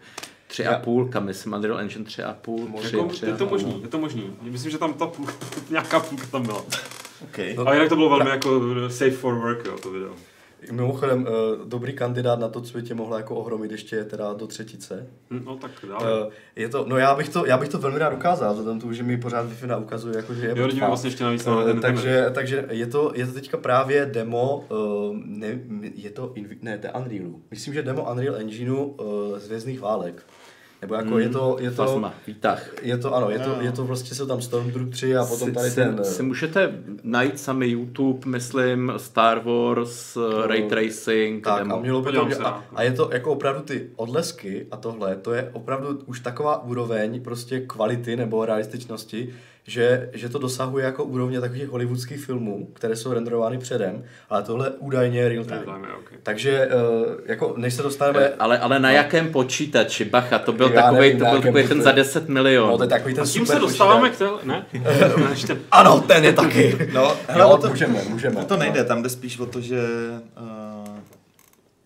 Tři a půlka, myslím, Unreal Engine tři a půl, tři, Jako, tři je to možný, je to možný. Myslím, že tam ta půl, nějaká půlka tam byla. Okay. Ale jinak to bylo velmi jako safe for work, jo, to video. Mimochodem, eh, dobrý kandidát na to, co by tě mohlo jako ohromit ještě je teda do třetice. Hm, No tak dále. Eh, Je to, no já bych to, já bych to velmi rád ukázal, vzhledem tomu, že mi pořád Wi-Fi ukazuje, jako, že je Jo, vlastně ještě navíc na Eh, ten takže, takže je to, je to teďka právě demo, ne, je to, ne, to je Unrealu. Myslím, že demo Unreal Engineu z Vězných válek. Nebo jako je to, je to, Fasma, výtah. je to, ano, je to, Jo. je to prostě, jsou tam Stormtrooperi a potom si, tady si, ten... eh, si můžete najít sami YouTube, myslím, Star Wars, Ray Tracing, Tak demo. a mělo by to, se a, a je to jako opravdu ty odlesky a tohle, to je opravdu už taková úroveň prostě kvality nebo realističnosti, že, že to dosahuje jako úrovně takových hollywoodských filmů, které jsou renderovány předem, ale tohle údajně je real time. Dáme, okay. Takže eh, jako než se dostaneme, Ale, ale na jakém počítači? Bacha, to byl No. Já takový, nevím, to byl takový ten za 10 milionů. no to je takový ten A tím super se dostáváme počítač. k té, ne? Ano, ten je taky. No, hele, jo, o to- můžeme, můžeme. To nejde, tam jde spíš o to, že uh,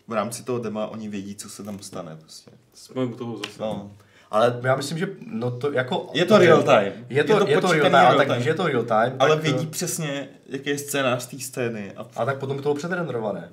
v rámci toho dema oni vědí, co se tam stane. Prostě. jsme u toho zase. No. Ale já myslím, že no to jako... Je to real time. Je to, je to, je to real time, ale tak když je to real time, Ale tak, vědí eh, přesně, jaký je scénář té scény. A A tak potom by to bylo předrenderované.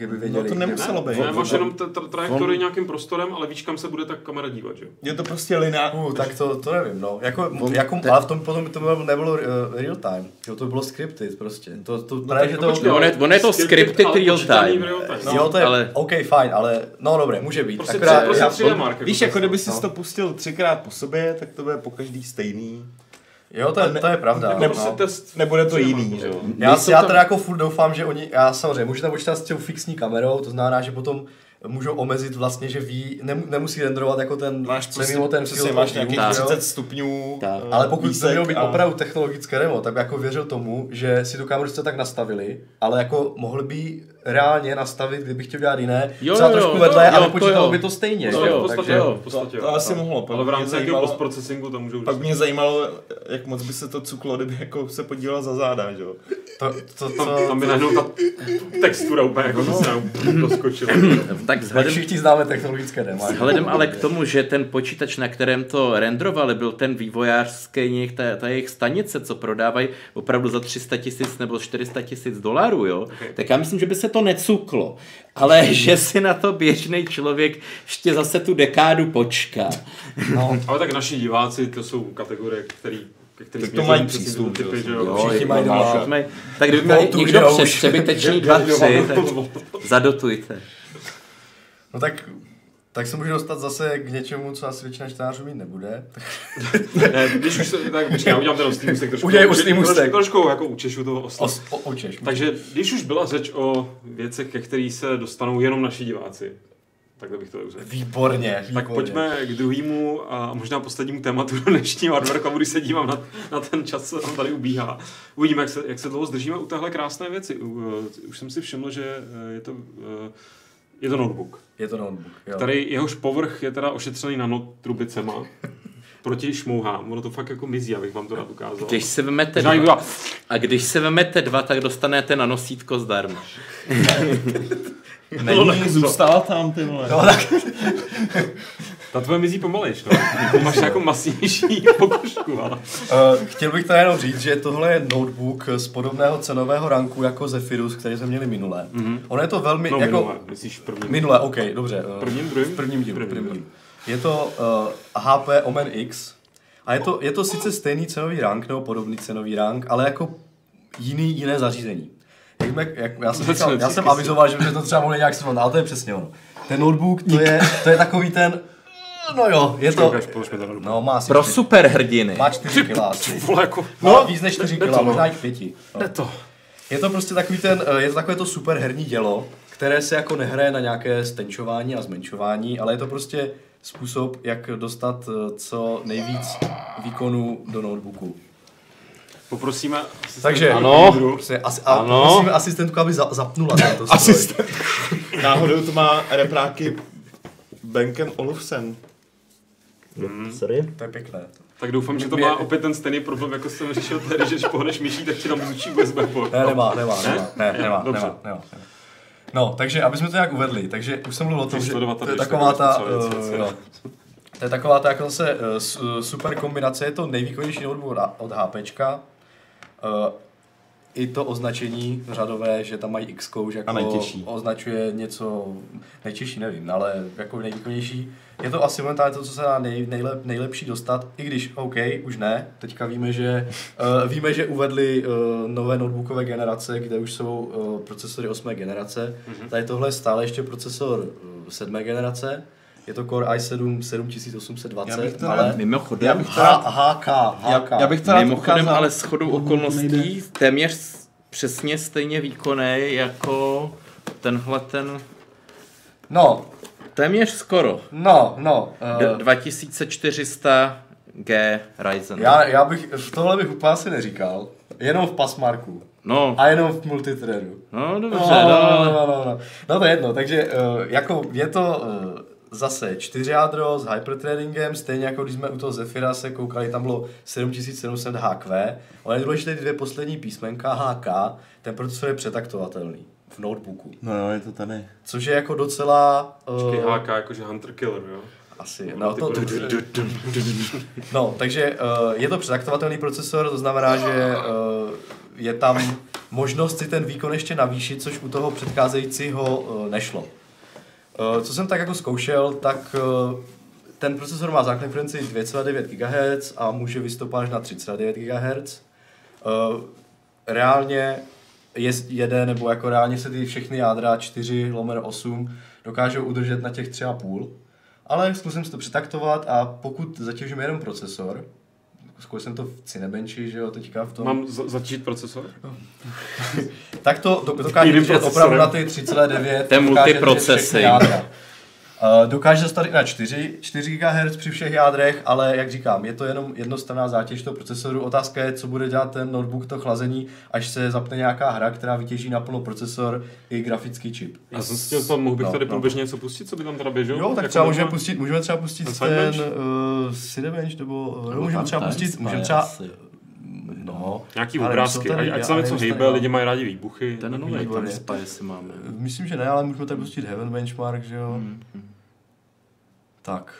Kdyby věděli. No to nemuselo být. Ne, máš jenom trajektorii nějakým prostorem, ale víš, kam se bude ta kamera dívat, že jo? je to prostě lineární. Uh, tak to, to nevím, no. Jako, On- jako, te- ale v tom potom by to nebylo, nebylo uh, real time. Jo, to by bylo scripted prostě. To, to, no, právě, že tak to... počkej, on je- on je to scripted real time. v real time. No, jo, to je, ale-. OK, fajn, ale no dobré, může být. Prostě, Akorát, prostě já, 3D mark. Víš, jako kdyby jsi no. to pustil třikrát po sobě, tak to bude po každý stejný. Jo, to je, to je pravda. Jako no. test. Nebude to 3D jiný, jo? Já, Nejsou já tam- teda jako furt doufám, že oni, já samozřejmě, můžu tam počítat s tou fixní kamerou, to znamená, že potom můžou omezit vlastně, že ví, nem, nemusí renderovat jako ten, Máš prostě, mimo ten přesně, máš nějakých view, jo? 30 stupňů. Tak. eh, Ale pokud to mělo být a- opravdu technologické demo, tak by jako věřil tomu, že si tu kameru sice tak nastavili, ale jako mohli by reálně nastavit, kdybych chtěl dělat jiné, Jo, třeba jo, trošku jo, vedle, jo, ale to počítalo jo. by to stejně. To jo, v podstatě takže- jo, v podstatě jo. To asi mohlo, pak Ale v mě rámci nějakého postprocesingu to můžou Pak mě zajímalo, jak moc by se to cuklo, kdyby jako se podíval za záda, že jo? To, to, tam, to, tam by najednou ta textura úplně jako se nám doskočila. tak vzhledem, všichni známe technologické demo. vzhledem ale k tomu, že ten počítač, na kterém to rendrovali, byl ten vývojářský ta, ta jejich stanice, co prodávají opravdu za 300 tisíc nebo 400 tisíc dolarů, jo, tak já myslím, že by se to necuklo. Ale že si na to běžný člověk ještě zase tu dekádu počká. No, Ale tak naši diváci, to jsou kategorie, který, ke kterým Tak to mají přístup, typy, jo. že jo. Jo, Všichni mají doma. Tak kdyby měl někdo přes přebytečný dva, tři, tak zadotujte. no tak, tak se může dostat zase k něčemu, co asi většina čtenářů mít nebude. Ne, když už se, tak počkej, já udělám ten ostrý můstek trošku. Udělej trošku- můstek. Trošku jako učešu toho osla. Os, o, očeš. Takže když už byla řeč o věcech, ke kterým se dostanou jenom naši diváci, takhle bych to uzavřel. Výborně, výborně. Tak pojďme k druhému a možná poslednímu tématu dnešního hardwareu, když se dívám na, na ten čas, co nám tady ubíhá. Uvidíme, jak se, jak se dlouho zdržíme u téhle krásné věci. Už jsem si všiml, že eh, je to, eh, je to notebook, Je to notebook, jo. který jehož povrch je teda ošetřený nanotrubicema proti šmouhám. Ono to fakt jako mizí, abych vám to rád ukázal. Když se vemete dva, dva. a když se vemete dva, tak dostanete na nosítko zdarma. Není, zůstala tam, ty vole. No, tak, Ta tvoje mizí pomalejš, no. Ty máš jako masivnější pokožku, ale... uh, chtěl bych tady jenom říct, že tohle je notebook z podobného cenového ranku jako Zephyrus, který jsme měli minule. Mm-hmm. Ono je to velmi, No, jako... minule, myslíš v prvním. Minule, OK, dobře. eh, Prvním, druhým? V prvním dílu. Prvním, Prvním. Je to uh, HP Omen X a je to, je to sice stejný cenový rank, nebo podobný cenový rank, ale jako jiný, jiné zařízení. Jak, jsme- jak, já, jsem říkal, já jsem avizoval, že by to třeba mohli nějak srovnat, ale to je přesně ono. Ten notebook, to je, to je takový ten, no jo, je to, no má asi Pro čtyři- superhrdiny. má 4 kg asi. No, víc než 4 jde kg, to, no. možná i 5. No. Jde to. Je to prostě takový ten, eh, je to takové to super herní dělo, které se jako nehraje na nějaké stenčování a zmenšování, ale je to prostě způsob, jak dostat eh, co nejvíc výkonů do notebooku. Poprosíme... Takže, Ano. Prostě asi, a Ano. prosíme asistentku, aby za, zapnula tento. Asistent. Náhodou to má repráky Benken Olufsen. Sorry? To je pěkné. Tak doufám, že to má opět ten stejný problém, jako jsem řešil tady, že když pohneš myší, tak ti tam zvučí USB port. Ne, nemá, nemá, Ne? nemá, ne, nemá, dobře. nemá, nemá, nemá. No, takže aby jsme to nějak uvedli, takže už jsem mluvil o tom, že to je taková ta, uh, jo, to je taková ta jako zase uh, su- super kombinace, je to nejvýkonnější notebook od- od HPčka. Uh, I to označení řadové, že tam mají X, že jako A nejtěžší. označuje něco, nejtěžší nevím, ale jako nejvýkonnější. Je to asi momentálně to, co se dá nej, nejlep, nejlepší dostat, i když OK, už ne. Teďka víme, že, uh, víme, že uvedli uh, nové notebookové generace, kde už jsou uh, procesory 8. generace. Mm-hmm. Tady tohle je stále ještě procesor uh, 7. generace. Je to Core i7 Já 7820, bych to ale Mimochodem, Já bych to rád, HK, HK. já, já bych to rád mimochodem ukázal. ale shodou okolností téměř s- přesně stejně výkonný jako tenhle ten, No, téměř skoro. no, no. Uh, 2400 G Ryzen. já, já bych, tohle bych úplně asi neříkal. Jenom v pasmarku. No, A jenom v multithreadu. no dobře, No, no, no, no, no, no. no to je jedno, takže uh, jako je to uh, zase čtyři jádro s hyperthreadingem, stejně jako když jsme u toho Zephyra se koukali, tam bylo 7700 HQ, ale je důležité ty dvě poslední písmenka HK, ten procesor je přetaktovatelný v notebooku, No jo, je to tady. což je jako docela... Uh, Počkej, HK, jakože Hunter Killer, jo? asi, No, no, to, no, takže uh, je to přetaktovatelný procesor, to znamená, že uh, je tam možnost si ten výkon ještě navýšit, což u toho předcházejícího uh, nešlo. Uh, co jsem tak jako zkoušel, tak uh, ten procesor má základní frekvenci 2,9 GHz a může vystoupat až na 3,9 GHz. Uh, reálně je, jede, nebo jako reálně se ty všechny jádra 4 lomeno 8 dokážou udržet na těch 3,5. Ale zkusím si to přetaktovat a pokud zatěžím jenom procesor, zkoušel jsem to v Cinebenchi, že jo, teďka v tom, Mám za- začít procesor? tak to do, dokáže opravdu na ty 3,9. To je dokáže. Uh, dostat i na 4, 4 GHz při všech jádrech, ale jak říkám, je to jenom jednostranná zátěž toho procesoru. Otázka je, co bude dělat ten notebook, to chlazení, až se zapne nějaká hra, která vytěží naplno procesor i grafický čip. Já jsem si chtěl tam, mohl bych No, tady no. průběžně něco pustit, co by tam teda běželo? Jo, tak Jako třeba můžeme pustit, můžeme třeba pustit Ten ten, uh, Cinebench, nebo, uh, no, můžeme třeba pustit, můžeme třeba, asi. No, Nějaký ale obrázky, tady- ať, se tam něco hejbe, tady lidi mají rádi výbuchy. Ten nový tam spy, jestli máme. Myslím, že ne, ale můžeme tady pustit Heaven Benchmark, že jo? Hmm. Tak,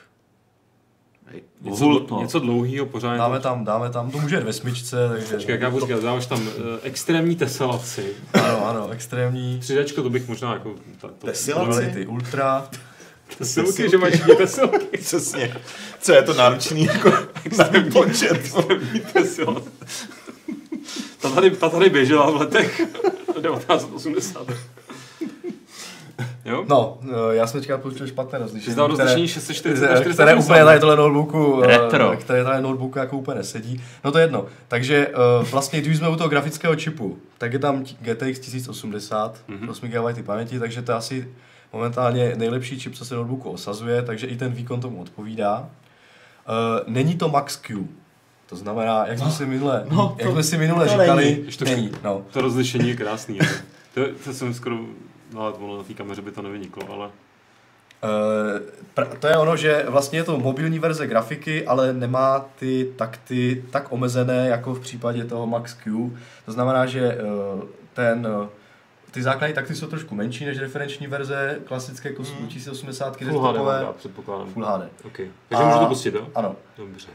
Hej, Něco, Hul- dl- něco dlouhého pořád. dáme tam, dáme tam, to může jít ve smyčce, takže... Počkej, jak já budu říkat, dáváš tam uh, extrémní teselaci. Ano, ano, extrémní. Přidačko, to bych možná jako... Ta, to, Tesilaci? Quality Ultra. Tesilky, že máš dvě tesilky. Přesně. Co je to náročný jako na výpočet? Extrémní. Ta tady, ta tady běžela v letech 1980. Jo? No, eh, já jsem teďka použil špatné rozlišení. Které- rozlišení 640 které, 480. které úplně tady tohle notebooku, eh, Retro. které tady notebooku jako úplně nesedí. No to je jedno. Takže uh, vlastně, když jsme u toho grafického čipu, tak je tam GTX 1080, Mhm. 8 GB paměti, takže to je asi momentálně nejlepší čip, co se notebooku osazuje, takže i ten výkon tomu odpovídá. Není to Max Q. To znamená, jak jsme si minule, no, jak to- jsme si minule to říkali, není. To- není. No. To rozlišení je krásný. ale To, to jsem skoro... No, ale ono na té kameře by to nevyniklo, ale... Pr- to je ono, že vlastně je to mobilní verze grafiky, ale nemá ty takty tak omezené, jako v případě toho Max Q. To znamená, že eh, ten, eh, ty základní takty jsou trošku menší než referenční verze klasické kos- Mm. 1080 Full HD desktopové. dát, předpokládám. Full HD. Okay. Takže A- můžu to pustit, jo? Ano. Dobře.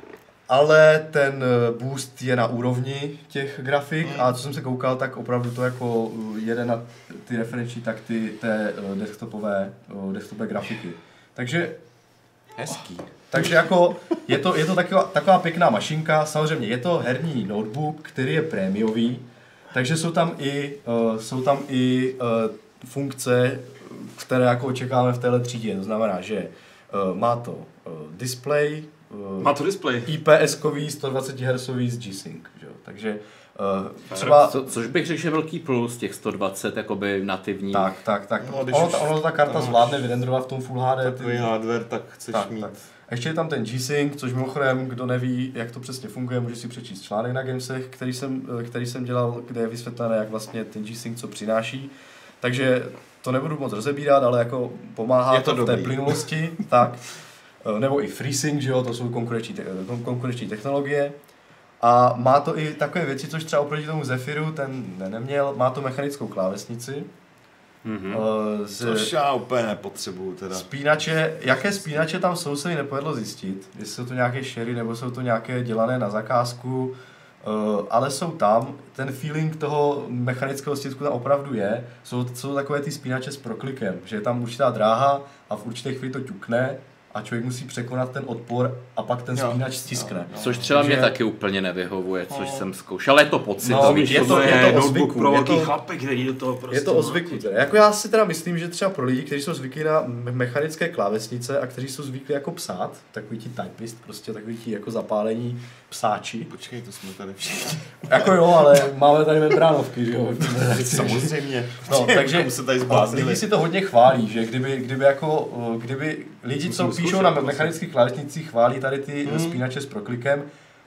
Ale ten eh, boost je na úrovni těch grafik a co jsem se koukal, tak opravdu to jako eh, jede na ty referenční takty té eh, desktopové, desktopové grafiky. Takže Hezký. Takže jako je to, je to taková, taková pěkná mašinka, samozřejmě je to herní notebook, který je prémiový, takže jsou tam i, uh, jsou tam i uh, funkce, které jako očekáváme v téhle třídě. To znamená, že uh, má to uh, display, Má to display. IPS-kový 120 Hz z G-Sync, že jo? takže uh, třeba... Co, což bych řekl, že je velký plus těch 120 jakoby nativní. Tak, tak, tak. No, ono, ta, ono ta karta zvládne vyrendrovat v tom Full HD. Takový hardware, tak chceš Tak, mít. tak. A ještě je tam ten G-Sync, což mimochodem, kdo neví, jak to přesně funguje, může si přečíst článek na Gamesech, který jsem, eh, který jsem dělal, kde je vysvětlené, jak vlastně ten G-Sync co přináší. Takže to nebudu moc rozebírat, ale jako pomáhá Je to to, v té plynulosti, tak. Eh, Nebo i FreeSync, že jo, to jsou konkurenční, te- kon- konkurenční technologie. A má to i takové věci, což třeba oproti tomu Zephyru ten ne- neměl, má to mechanickou klávesnici. Mhm. eh, z- Což já úplně nepotřebuju teda. Spínače, jaké spínače tam jsou, se mi nepovedlo zjistit. Jestli jsou to nějaké sherry, nebo jsou to nějaké dělané na zakázku, uh, ale jsou tam. Ten feeling toho mechanického stisku tam opravdu je. Jsou, jsou takové ty spínače s proklikem, že je tam určitá dráha a v určité chvíli to ťukne a člověk musí překonat ten odpor a pak ten Jo. spínač stiskne. Což třeba mě Takže- taky úplně nevyhovuje, což No. jsem zkoušel, ale je to pocit. No, to je to- je, je to o zvyku, pro je to- chlapy, který do toho prostě Je to o zvyku. Teda. Jako já si teda myslím, že třeba pro lidi, kteří jsou zvyklí na me- mechanické klávesnice a kteří jsou zvyklí jako psát, takový ti typist, prostě takový ti jako zapálení psáči. Počkej, to jsme tady všichni. Jako jo, ale máme tady membránovky, že jo. Samozřejmě. No, takže se tady lidi si to hodně chválí, že kdyby, kdyby jako, kdyby lidi, co Musím píšou na mechanických klávesnicích, chválí tady ty Hmm. spínače s proklikem,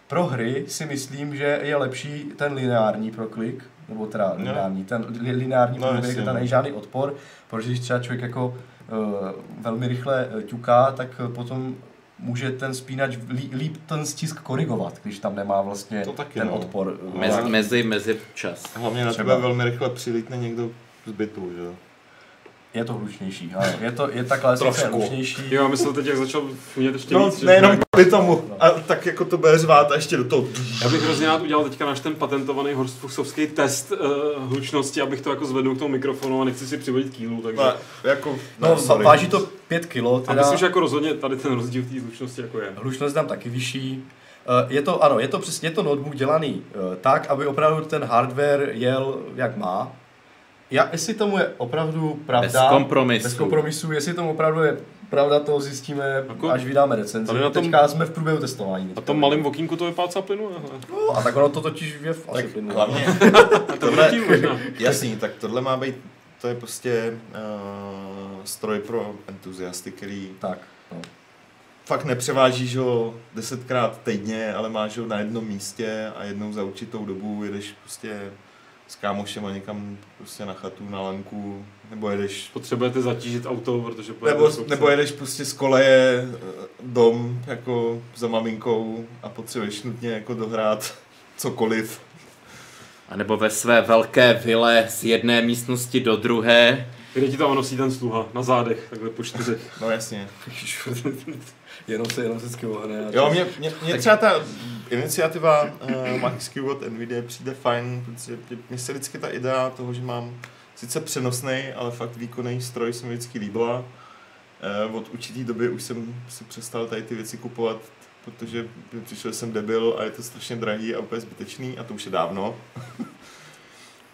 pro hry si myslím, že je lepší ten lineární proklik, nebo teda No. lineární, ten li- lineární No, průběh, jasně, tam no. není žádný odpor, protože když třeba člověk jako uh, velmi rychle eh, ťuká, tak eh, potom může ten spínač lí, líp ten stisk korigovat, když tam nemá vlastně To taky, ten no. odpor. eh, Mezi, mezi, mezi čas. Hlavně na Třeba. tebe velmi rychle přilítne někdo z bytu, že jo? Je to hlučnější, ale je to, je ta klávesnice Trošku. hlučnější. Jo, já myslel teď, jak začal funět ještě No, víc. nejenom kvůli tomu. A tak jako to bude řvát a ještě do toho. Já bych hrozně rád udělal teďka náš ten patentovaný Horstfuchsovský test uh, hlučnosti, abych to jako zvednul k tomu mikrofonu a nechci si přivodit kýlu, takže... No, jako, No, ne, sorry. váží to 5 kg, A teda myslím, že jako rozhodně tady ten rozdíl v té hlučnosti jako je. hlučnost tam taky vyšší. Eh, Je to, ano, je to přesně je to notebook dělaný eh, tak, aby opravdu ten hardware jel jak má. Já, jestli tomu je opravdu pravda, Bez kompromisu. bez kompromisu, jestli tomu opravdu je pravda, to zjistíme, Jako- až vydáme recenzi. Tady na tom- Teďka jsme v průběhu testování. Na teďka. tom malém okýnku to vypadá celá plynule. No, a tak ono to totiž je v asi plynu. Hlavně, A to Tohle- možná. jasný, tak tohle má být, to je prostě uh, stroj pro entuziasty, který Tak, no. fakt nepřevážíš ho desetkrát týdně, ale máš ho na jednom místě a jednou za určitou dobu jedeš prostě s kámošem někam prostě na chatu, na lanku, nebo jedeš Potřebujete zatížit auto, protože nebo, nebo jedeš prostě z koleje eh, dom jako za maminkou a potřebuješ nutně jako dohrát cokoliv. A nebo ve své velké vile z jedné místnosti do druhé. Kde ti tam nosí ten sluha? Na zádech, takhle po čtyřech. No jasně. jenom se, jenom se skvělé. Jo, mě, mě, mě třeba ta iniciativa uh, MaxQ od NVIDIA přijde fajn, protože mě- se vždycky ta idea toho, že mám sice přenosný, ale fakt výkonný stroj se mi vždycky líbila. Uh, od určitý doby už jsem si přestal tady ty věci kupovat, protože přišel jsem debil a je to strašně drahý a úplně zbytečný a to už je dávno.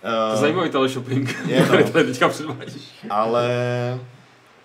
To je Eh, zajímavý teleshopping, je, no. teďka předvádíš. ale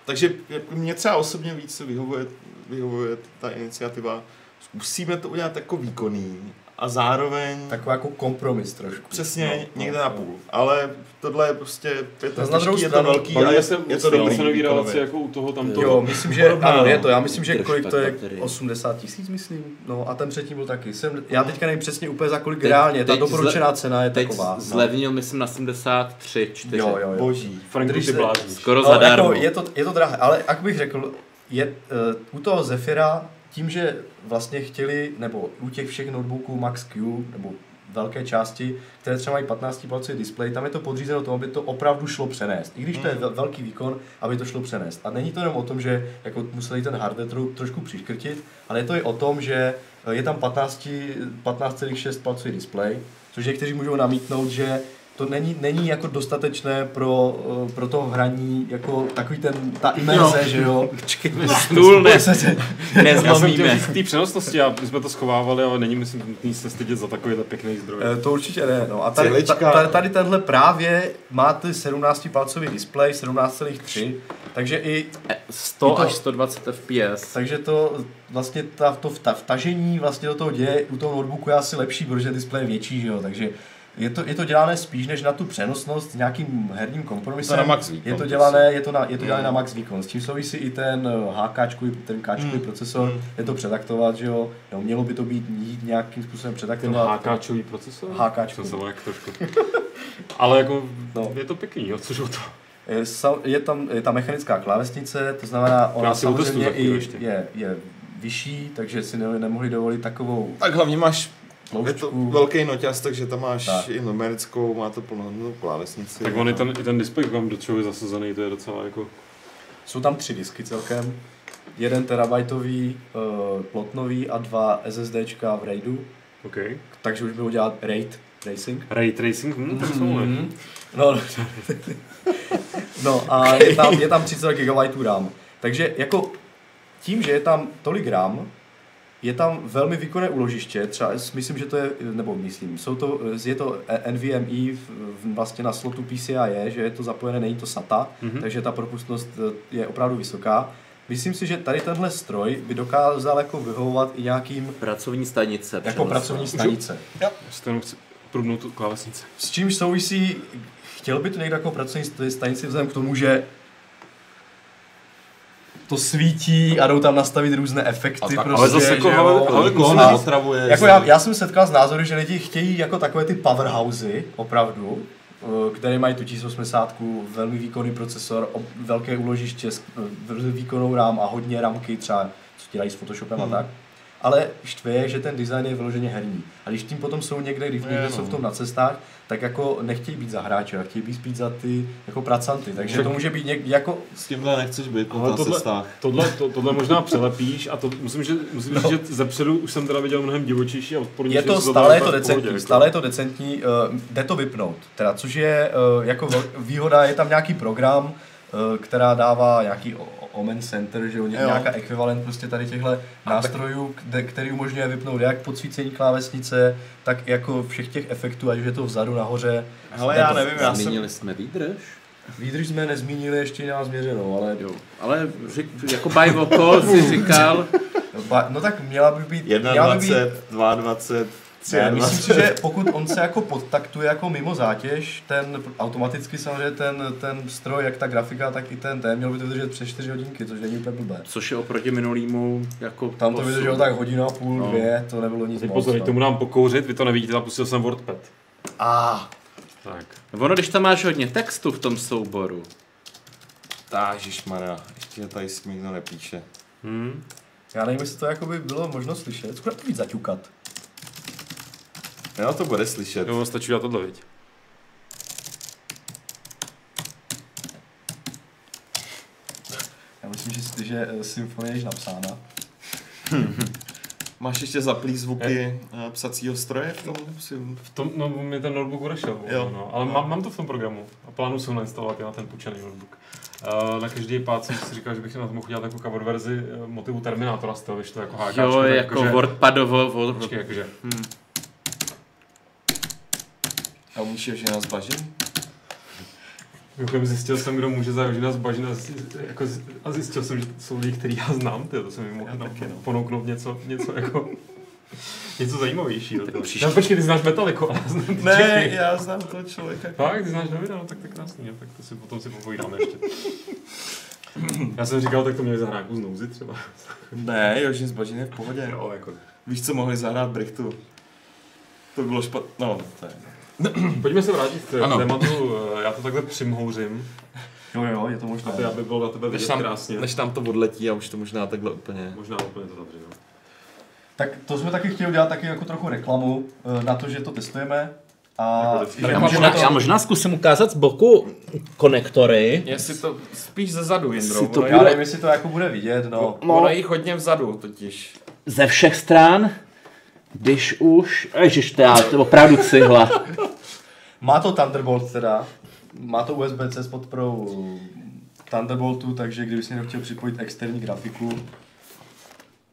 takže jako mě třeba osobně víc vyhovuje, vyhovuje ta iniciativa. Zkusíme to udělat jako výkonný a zároveň Takový jako kompromis trošku. přesně No, no, někde no, na no. půl. Ale tohle je prostě, je to, na těžký, je to velký a Bavíme je, se je to dobrý. cenový výkonově. relaci jako u toho tam Jo, myslím, že Podobná, ano, no. je to. Já myslím, že kolik to je, baterii. 80 tisíc, myslím. No a ten předtím byl taky. Jsem, já teďka nevím přesně úplně za kolik Teď- reálně. Ta teď doporučená cena je Teď taková. no. zlevnil, myslím, na 73, 4. Jo, jo, jo. Boží. Franku, Drž ty se- blázníš. Skoro No, zadarmo. jako, je, to, je to drahé, ale jak bych řekl, je, uh, u toho Zephyra, tím, že vlastně chtěli, nebo u těch všech notebooků Max Q, nebo velké části, které třeba mají 15 palcový displej, tam je to podřízeno tomu, aby to opravdu šlo přenést. I když to je vel- velký výkon, aby to šlo přenést. A není to jenom o tom, že jako museli ten hardware tro, trošku přiškrtit, ale je to i o tom, že eh, je tam 15 15,6 palcový displej, což někteří můžou namítnout, že to není, není jako dostatečné pro, eh, pro to hraní, jako takový ten, ta imerze, že jo. Stůl ne, Já jsem chtěl nezlomíme. k té přenosnosti a my jsme to schovávali, ale není myslím nutný se stydět za takovýhle pěkný zdroj. Eh, To určitě ne. No. A tady, ta, tady, tady tenhle právě má ty 17-palcový displej, 17,3, takže i 100 Je to- až 120 fps. takže to vlastně ta, to vta, vtažení vlastně do toho děje u toho notebooku je asi lepší, protože displej je větší, že jo, takže je to, je to dělané spíš než na tu přenosnost s nějakým herním kompromisem. To na max výkon, je to to dělané, je to, na, je to dělané na max výkon. S tím souvisí i ten eh, HK, ten Kčkový Mm. procesor, Mm. je to přetaktovat, že jo, no, mělo by to být jít nějakým způsobem Ten přetaktovat. HKčový procesor? HKčkový. Jsem se jak trošku. Ale jako, No. je to pěkný, jo, což o to. Je, je tam je ta mechanická klávesnice, to znamená, ona samozřejmě i ještě. je, je vyšší, takže si ne, nemohli dovolit takovou Tak hlavně máš je to velký noťaz, takže tam máš Tak. i numerickou, má to plnohodnotnou klávesnici. Tak on i a- ten, i ten display, kam do čeho je zasazený, to je docela jako... Jsou tam tři disky celkem. Jeden terabajtový uh, plotnový a dva SSDčka v RAIDu, OK. takže už bylo dělat RAID Racing. Ray tracing, hm, tak jsou ne. Mhm. No, no a je tam, je tam 30 GB RAM. Takže jako tím, že je tam tolik RAM, je tam velmi výkonné úložiště, třeba myslím, že to je, nebo myslím, jsou to, je to NVMe vlastně na slotu PCIe, že je to zapojené, není to SATA, Mhm. takže ta propustnost eh, je opravdu vysoká. Myslím si, že tady tenhle stroj by dokázal jako vyhovovat i nějakým Pracovní stanice. jako přenosná. pracovní stanice. Já jenom chci prudnout tu klávesnici. S čímž souvisí, chtěl by to někdo jako pracovní st- stanici vzhledem k tomu, že to svítí a jdou tam nastavit různé efekty. A tak- prostě, ale zase jako, jo. Koho musím říct- neotravuje. jako já, já jsem setkal s názory, že lidi chtějí jako takové ty powerhousey, opravdu, eh, které mají tu 1080, velmi výkonný procesor, velké úložiště, s- eh, velmi výkonnou RAM a hodně ramky, třeba co dělají s Photoshopem Hmm. a tak. Ale štve je, že ten design je vyloženě herní. A když tím potom jsou někde, když Je, někde no. jsou v tom na cestách, tak jako nechtějí být za hráče, a chtějí být spíš za ty jako pracanty. Takže Však- to může být něk, jako S tímhle nechceš být na tohle- cestách. Tohle, to, tohle možná přelepíš a to musím, že, musím No. říct, že zepředu už jsem teda viděl mnohem divočejší a odpornější. Je to se stále je to pohodě, decentní, jako. stále je to decentní, uh, jde to vypnout, teda, což je uh, jako výhoda, je tam nějaký program, uh, která dává nějaký Omen Center, že jo, Jo. nějaká ekvivalent prostě tady těchto nástrojů, kde, který umožňuje vypnout jak podsvícení klávesnice, tak jako všech těch efektů, ať už je to vzadu, nahoře. Hele, já nevím, já jsem... Zmínili jsme výdrž? Výdrž jsme nezmínili, ještě nemám změřenou, ale Jo. Ale řek, jako by oko si říkal, ba, no tak měla by být, měla by být 21, 22, Ne, myslím 23. si, že pokud on se jako podtaktuje jako mimo zátěž, ten automaticky samozřejmě ten, ten stroj, jak ta grafika, tak i ten ten měl by to vydržet přes 4 hodinky, což není úplně blbé. což je oproti minulýmu jako Tam to vydrželo tak hodinu a půl, No. dvě, to nebylo nic moc. pozor, no. tomu dám pokouřit, vy to nevidíte, zapustil jsem WordPad. A, Tak. Ono, když tam máš hodně textu v tom souboru, Tá, ježišmarja, ještě tady si nikdo nepíše. Hm. já nevím, jestli to jako by bylo možno slyšet, zkuste to víc zaťukat. Jo, to bude slyšet. Jo, stačí dělat tohle, viď? Já myslím, že, že eh, symfonie je již napsána. Máš ještě zaplý zvuky eh, psacího stroje v tom? V tom, no, mi ten notebook odešel, Jo. no, ale mám, mám, to v tom programu a plánuju si ho nainstalovat i na ten půjčený notebook. Uh, na každý pád jsem si říkal, že bych na to mohl udělat jako cover verzi eh, motivu Terminátora z toho, víš to jako hákáčko. Jo, tak jako jakože- WordPadovo. Word, Počkej, jakože. A umíš je, že nás baží? Mimochodem zjistil jsem, kdo může za Jožina zbažit a, zjistil- jako, z- a zjistil jsem, že to jsou lidi, který já znám, tyjo, to se mi mohl no, ponouknout něco, něco jako něco zajímavějšího. Tak to. příště- No, počkej, ty znáš Metalliku, ale já znám ty Ne, Čechy. já znám toho člověka. Fakt, ty znáš Davida, no tak to je krásný, jo, tak to si potom si popovídáme ještě. Já jsem říkal, tak to měli zahrát z nouzy třeba. Ne, Jožin z Bažin je v pohodě. Jo, jako. Víš, co mohli zahrát Brichtu? To bylo špatné. No, to je. Pojďme se vrátit k Ano. tématu, eh, já to takhle přimhouřím, Jo, jo, je to možné. aby, aby bylo na tebe Než vidět tam, krásně. než tam to odletí a už to možná takhle úplně... Možná úplně to zavři, no. Tak to jsme taky chtěli udělat taky jako trochu reklamu eh, na to, že to testujeme. A Jako Já možná, to- já možná zkusím ukázat z boku konektory. Jestli to spíš ze zadu, Jindro. To ono, Já nevím, jestli to jako bude vidět, no. ono je jich hodně vzadu totiž. Ze všech stran, když už... Ježiš, to, já, to je opravdu cihla. Má to Thunderbolt teda, má to USB-C s podporou Thunderboltu, takže kdyby si někdo chtěl připojit externí grafiku,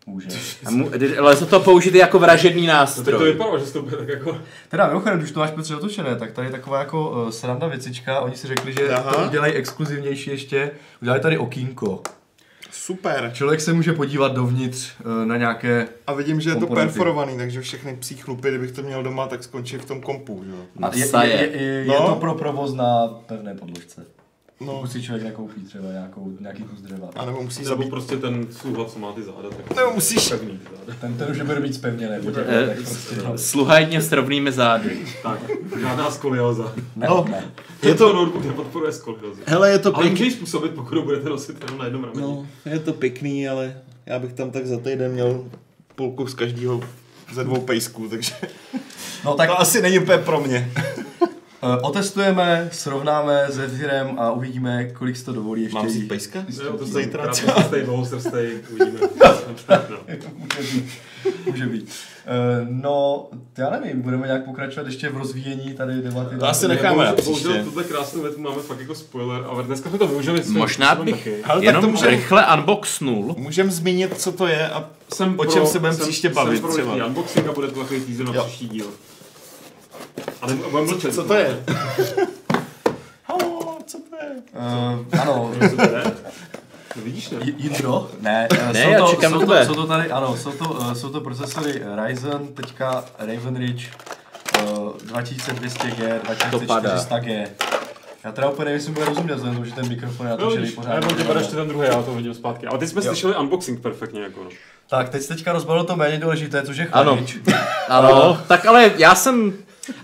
může. A mu, ale to použít jako vražedný No, tak to nástroj. vypadalo, že to bude tak jako... Teda mimochodem, když to máš Petře otočené, tak tady je taková jako uh, sranda věcička, oni si řekli, že Aha. to udělají exkluzivnější ještě, udělají tady okýnko. Super. Člověk se může podívat dovnitř uh, na nějaké... A vidím, že je to Komponenty. perforovaný, takže všechny psí chlupy, kdybych to měl doma, tak skončí v tom kompu, že jo. Na je, je, je, je, je No. to pro provoz na pevné podložce. No, Pokud si člověk nekoupí třeba nějakou, nějaký kus dřeva. a nebo musí Nebo zabít. prostě ten sluha, co má ty záda, tak Nebo musíš- pevný záda. Ten, ten už bude po těch Eh, letech prostě, no. Sluha jedně s rovnými zády. Tak, žádná skolioza. Ne, No. ne. Je to notebook nepodporuje skoliozu. Hele, je to Ale může ji způsobit, pokud ho budete nosit jenom na jednom rameni. No, je to pěkný, ale já bych tam tak za týden měl půlku z každého ze dvou pejsků, takže No tak to asi není úplně pro mě. Eh, otestujeme, srovnáme s Zephyrem a uvidíme, kolik si to dovolí ještě. Mám si pejska? Jo, to Zítra zítra srstej, dlouhosrstej, uvidíme. No. Může být. Může být. Eh, No, já nevím, budeme nějak pokračovat ještě v rozvíjení tady debaty. To asi necháme na Bohužel, příště. bohužel tuhle krásnou větu máme fakt jako spoiler, ale dneska jsme to využili Možná bych. Ale tak jenom to můžeme- rychle unboxnul. Můžeme zmínit, co to je a Jsem O čem se budeme příště bavit Jsem pro unboxing a bude to takový teaser na příští díl. Ale budeme mlčet. co to je? Halo, co to je? Uh, ano, Co to je? No vidíš, ne? Jindro? Ne, eh, Ne, jsou, já to, čekám jsou, to, jsou to tady, ano, jsou to, eh, jsou to procesory Ryzen, teďka Raven Ridge eh, 2200G, To padá. 2400G. Já teda úplně nevím, jestli bude rozumět, vzhledem že ten mikrofon je No, natočený vidíš, pořád. nebo tě bereš ty ten druhý, já to hodím zpátky. Ale teď jsme Jo. slyšeli unboxing perfektně, jako no. Tak, teď teďka rozbalil to méně důležité, což je Ano. chladič. Ano, tak ale já jsem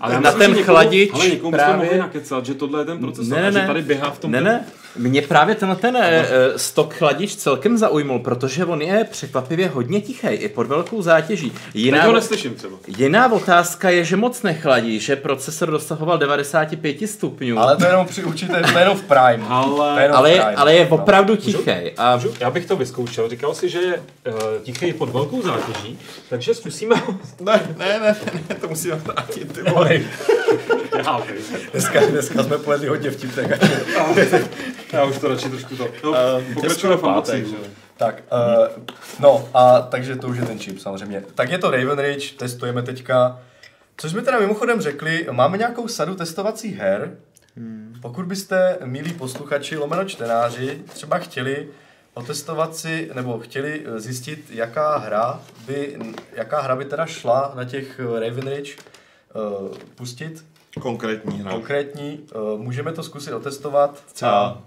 Ale na ten chladič Ale někomu právě... právě... mohli nakecat, že tohle je ten procesor Ne, ne, a že ne. tady běhá v tom... Ne, ne, mě právě tenhle ten eh, stok chladič celkem zaujmul, protože on je překvapivě hodně tichý, i pod velkou zátěží. Teď Jiná, ho neslyším třeba. jiná otázka je, že moc nechladí, že procesor dosahoval 95 stupňů, Ale to je jenom při určité, to je jenom v Prime. Ale- To je jenom ale, v Prime. ale je opravdu tichý. A Můžu? Já bych to vyzkoušel. Říkal si, že je uh, tichý pod velkou zátěží, takže zkusíme ho... Ne, ne, ne, ne, to musíme vrátit, ty vole. Dneska, dneska jsme pojedli hodně vtipnek. Já už to radši trošku to... No, Uh, v unboxingu. Tak, uh, no a takže to už je ten čip samozřejmě. Tak je to Raven Ridge, testujeme teďka. Co jsme teda mimochodem řekli, máme nějakou sadu testovacích her. Pokud byste, milí posluchači, lomeno čtenáři, třeba chtěli otestovat si, nebo chtěli eh, zjistit, jaká hra by, jaká hra by teda šla na těch eh, Raven Ridge uh, pustit, Konkrétní hra. konkrétní, uh, můžeme to zkusit otestovat. Třeba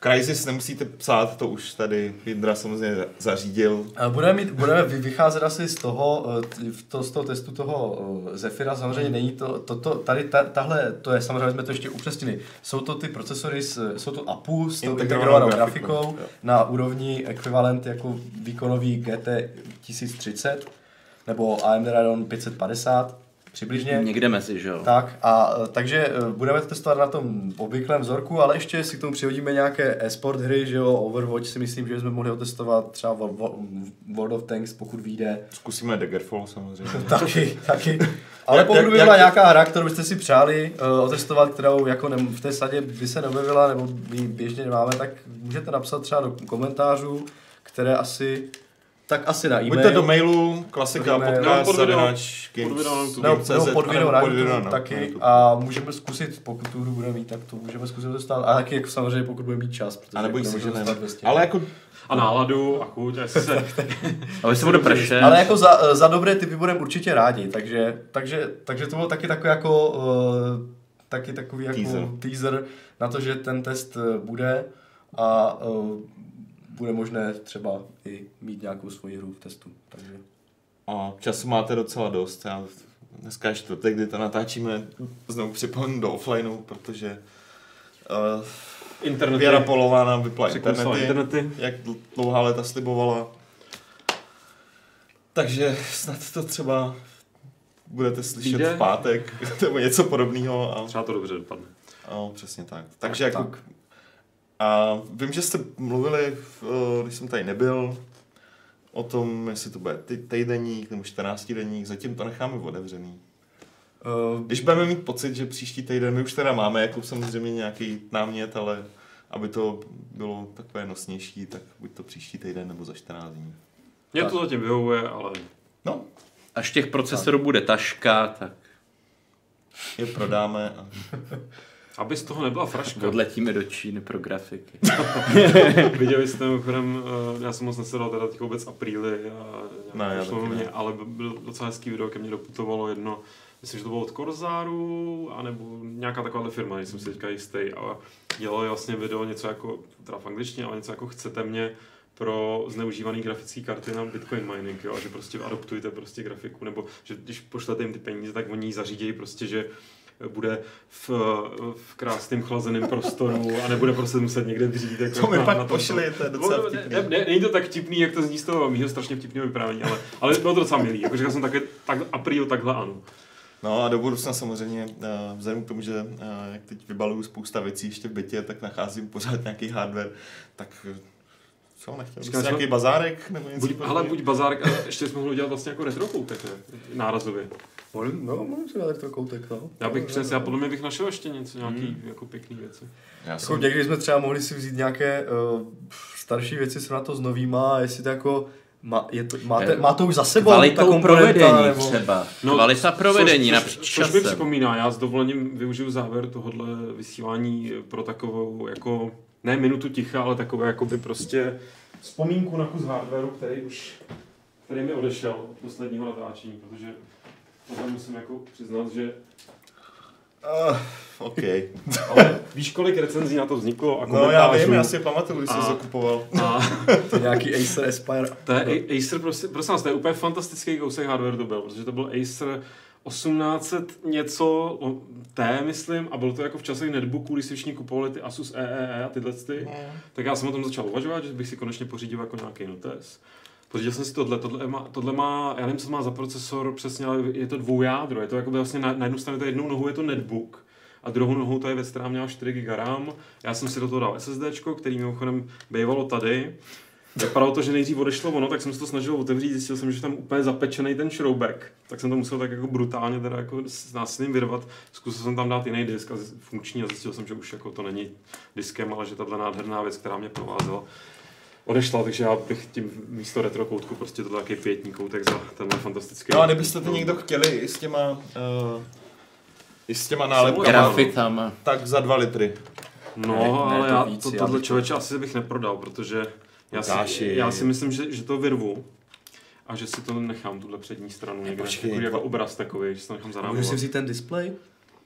Crysis nemusíte psát, to už tady Jindra samozřejmě zařídil. A Budeme, mít, budeme vy- vycházet asi z toho, eh, to, z toho testu toho eh, Zephira, samozřejmě není to, to, to tady ta, tahle, to je samozřejmě, jsme to ještě upřesnili, jsou to ty procesory, s, jsou to APU s tou Integrovanou integrovanou grafikou, grafikou jo. na úrovni ekvivalent jako výkonový GT 1030 nebo AMD Radeon 550, přibližně. Někde mezi, že jo? Tak, a e, takže e, budeme to testovat na tom obvyklém vzorku, ale ještě si k tomu přihodíme nějaké e-sport hry, že jo, Overwatch si myslím, že bychom mohli otestovat třeba Wo- Wo- World of Tanks, pokud vyjde. Zkusíme Daggerfall samozřejmě. taky, taky. Ale pokud by byla jak- nějaká hra, kterou byste si přáli uh, otestovat, kterou jako ne, v té sadě by se neobjevila, nebo my běžně nemáme, tak můžete napsat třeba do komentářů, které asi, tak asi na e-mail. Buďte do mailu, klasika, podcast, zavináč, Pod video na YouTube. nebo, pod video na YouTube video na- taky a můžeme zkusit, pokud tu hru budeme mít, tak to můžeme zkusit dostat. A taky jako samozřejmě, pokud budeme mít čas, protože A nebo jako ne. 200. Ale jako A náladu a chuť, a jestli se... Ale se bude pršet. Ale jako za, za dobré typy budeme určitě rádi, takže, takže, takže to byl taky takový jako, uh, taky takový jako Teaser. teaser na to, že ten test eh, bude a uh, bude možné třeba i mít nějakou svoji hru v testu. Takže. A času máte docela dost. Já dneska je čtvrtek, kdy to natáčíme, znovu připomenu do offlineu, protože uh, Internety. Věra Polová nám vypla internety, internety. jak dl- dlouhá léta slibovala. Takže snad to třeba budete slyšet Vyjde? v pátek, nebo něco podobného. A, Třeba to dobře dopadne. a přesně tak. Takže Tak, jako, tak. A vím, že jste mluvili, v- když jsem tady nebyl, o tom, jestli to bude ty- týdenník nebo 14 denník, zatím to necháme otevřený. Uh, Když budeme mít pocit, že příští týden, my už teda máme jako samozřejmě nějaký námět, ale aby to bylo takové nosnější, tak buď to příští týden nebo za 14 dní. Mně Tak. to zatím vyhovuje, ale No, Až těch procesorů bude taška, tak je prodáme a aby z toho nebyla fraška. odletíme do Číny pro grafiky. Viděli jste mimochodem, eh, já jsem moc nesledoval teda těch vůbec apríly a Ne, mě, ne. ale byl docela hezký video, ke mně doputovalo jedno, myslím, že to bylo od Corsaru, anebo nějaká taková firma, nejsem si teďka jistý, a dělali vlastně video něco jako, teda v angličtině, ale něco jako chcete mě pro zneužívaný grafické karty na Bitcoin mining, jo, a že prostě adoptujte prostě grafiku, nebo že když pošlete jim ty peníze, tak oni ji zařídějí prostě, že bude v, v krásném chlazeném prostoru a nebude prostě muset někde dřít. Jako To mi pak pošli, to je docela vtipný. Ne, ne, není to tak vtipný, jak to zní z toho mýho strašně vtipného vyprávění, ale, ale bylo to docela milý. Jako říkal jsem také, tak apríl takhle ano. No a do budoucna samozřejmě, eh, vzhledem k tomu, že eh, jak teď vybaluju spousta věcí ještě v bytě, tak nacházím pořád nějaký hardware, tak eh, co, nechtěl Říkám, nějaký bazárek nebo něco Buď, ale buď bazár, a ještě jsme mohli udělat vlastně jako ne? nárazově. Můžu, no, můžu si dát to koutek, no. Já bych přinesl, já podle mě bych našel ještě něco, nějaký jako pěkný věci. Já Jako jsem, někdy jsme třeba mohli si vzít nějaké uh, starší věci s na to s novýma, a jestli to jako má, je to, máte, Eh, má to už za sebou Kvalitou provedení nebo... třeba. No, Kvalita provedení což, napříč což, což mi připomíná, já s dovolením využiju závěr tohohle vysílání pro takovou jako, ne minutu ticha, ale takové jako by prostě vzpomínku na kus hardwareu, který už, který mi odešel od posledního natáčení, protože tohle musím jako přiznat, že uh, OK. ale víš, kolik recenzí na to vzniklo a No já vím, já si je pamatuju, když jsem zakupoval. A To je nějaký Acer Aspire. to je A- Acer, prostě, prosím vás, to je úplně fantastický kousek hardware to byl, protože to byl Acer 1800 něco T, myslím, a bylo to jako v časech netbooků, když si všichni kupovali ty Asus EEE a tyhle ty, tak já jsem o tom začal uvažovat, že bych si konečně pořídil jako nějaký notes. Pořídil jsem si tohle, tohle má, tohle má, já nevím, co má za procesor přesně, ale je to dvoujádro, je to jako vlastně na, na jednu stranu, to je jednou nohou je to netbook, a druhou nohou to je věc, která měla 4 GB RAM. Já jsem si do toho dal SSD, který mimochodem bývalo tady. Vypadalo to, že nejdřív odešlo ono, tak jsem se to snažil otevřít, zjistil jsem, že tam úplně zapečený ten šroubek. Tak jsem to musel tak jako brutálně teda jako s násilím vyrvat. Zkusil jsem tam dát jiný disk a funkční a zjistil jsem, že už jako to není diskem, ale že tahle nádherná věc, která mě provázela, odešla, takže já bych tím místo retro koutku prostě to takový pětní koutek za tenhle fantastický. No a kdybyste to někdo chtěli i s těma, uh, i s těma nálepkama, Grafitama. tak za dva litry. No, Ne, ne, ale to já víc, to, já tohle bych člověče asi bych neprodal, protože já si, já si myslím, že, že to vyrvu a že si to nechám, tuhle přední stranu někde, počkej, jako, obraz takový, že si to nechám zarámovat. si vzít ten display?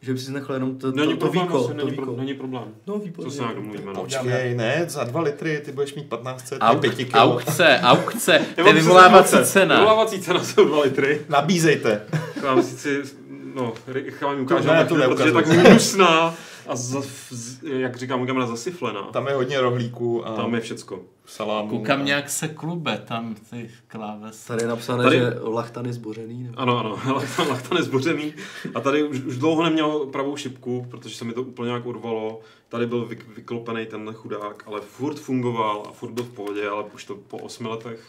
Že bys si nechal jenom to, to, Není to problém, víko, asi, to není, pro, víko. není problém. No, To výborně. se nějak domluvíme, no. Počkej, ne, za dva litry ty budeš mít 1500, Auk, 5 kilo. aukce, aukce, to je vyvolávací cena. Vyvolávací cena jsou 2 litry. Nabízejte. Já si no, vám na tu chvíli, protože je tak hnusná. a za, z, jak říká kamera zasiflená. Tam je hodně rohlíků a Tam je všecko. salámů. Koukám nějak se klube, tam ty klávesy. Tady je napsané, Tady- že lachtan je zbořený. Nebo... Ano, ano, lachtan, lachtan je zbořený. A tady už, už dlouho neměl pravou šipku, protože se mi to úplně nějak urvalo. Tady byl vy, vyklopený ten chudák, ale furt fungoval a furt byl v pohodě, ale už to po osmi letech,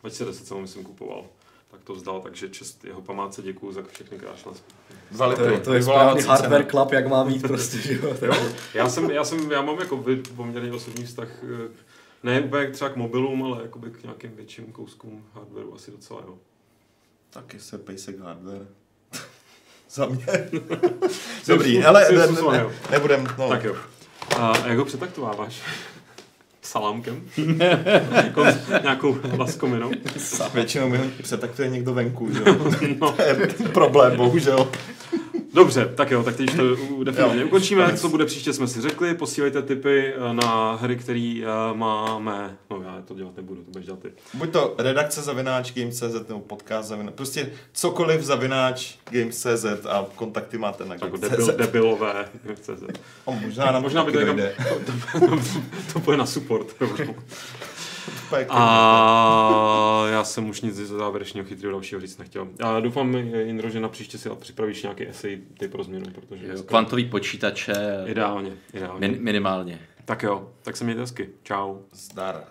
2010 jsem ho myslím kupoval. Tak to vzdal, takže čest jeho památce děkuju za všechny krásné Dva To je, to je správný hardware cena. club, jak má mít prostě, že jo. Jo, já jsem, já jsem, já mám jako vy- poměrně osobní vztah, eh, ne úplně třeba k mobilům, ale jakoby k nějakým větším kouskům hardwareu asi docela, jo. Taky se pejsek hardware. Za mě. Dobrý, ale ne, ne, nebudem, no. Tak jo. A jak ho přetaktováváš? Salámkem? Jako nějakou laskominou? Většinou mi přetaktuje někdo venku, že jo. No. To je problém, bohužel. Dobře, tak jo, tak teď to definitivně ukončíme. Co bude příště, jsme si řekli. Posílejte tipy eh, na hry, které máme. No já to dělat nebudu, to budeš dělat ty. Buď to redakce zavináč Games.cz nebo podcast zavináč, prostě cokoliv zavináč Games.cz a kontakty máte na Jako debil, Games.cz. debilové. CZ. O, možná, Možná by to, to, to na support. rovnou. Pak- A já jsem už nic závěrečného chytrého dalšího říct nechtěl. A doufám, Jindro, že na příště si připravíš nějaký esej typ pro změnu, protože Jo, dneska- Kvantový počítače ideálně, ideálně. min, minimálně. Tak jo, tak se mějte hezky. Čau. Zdar.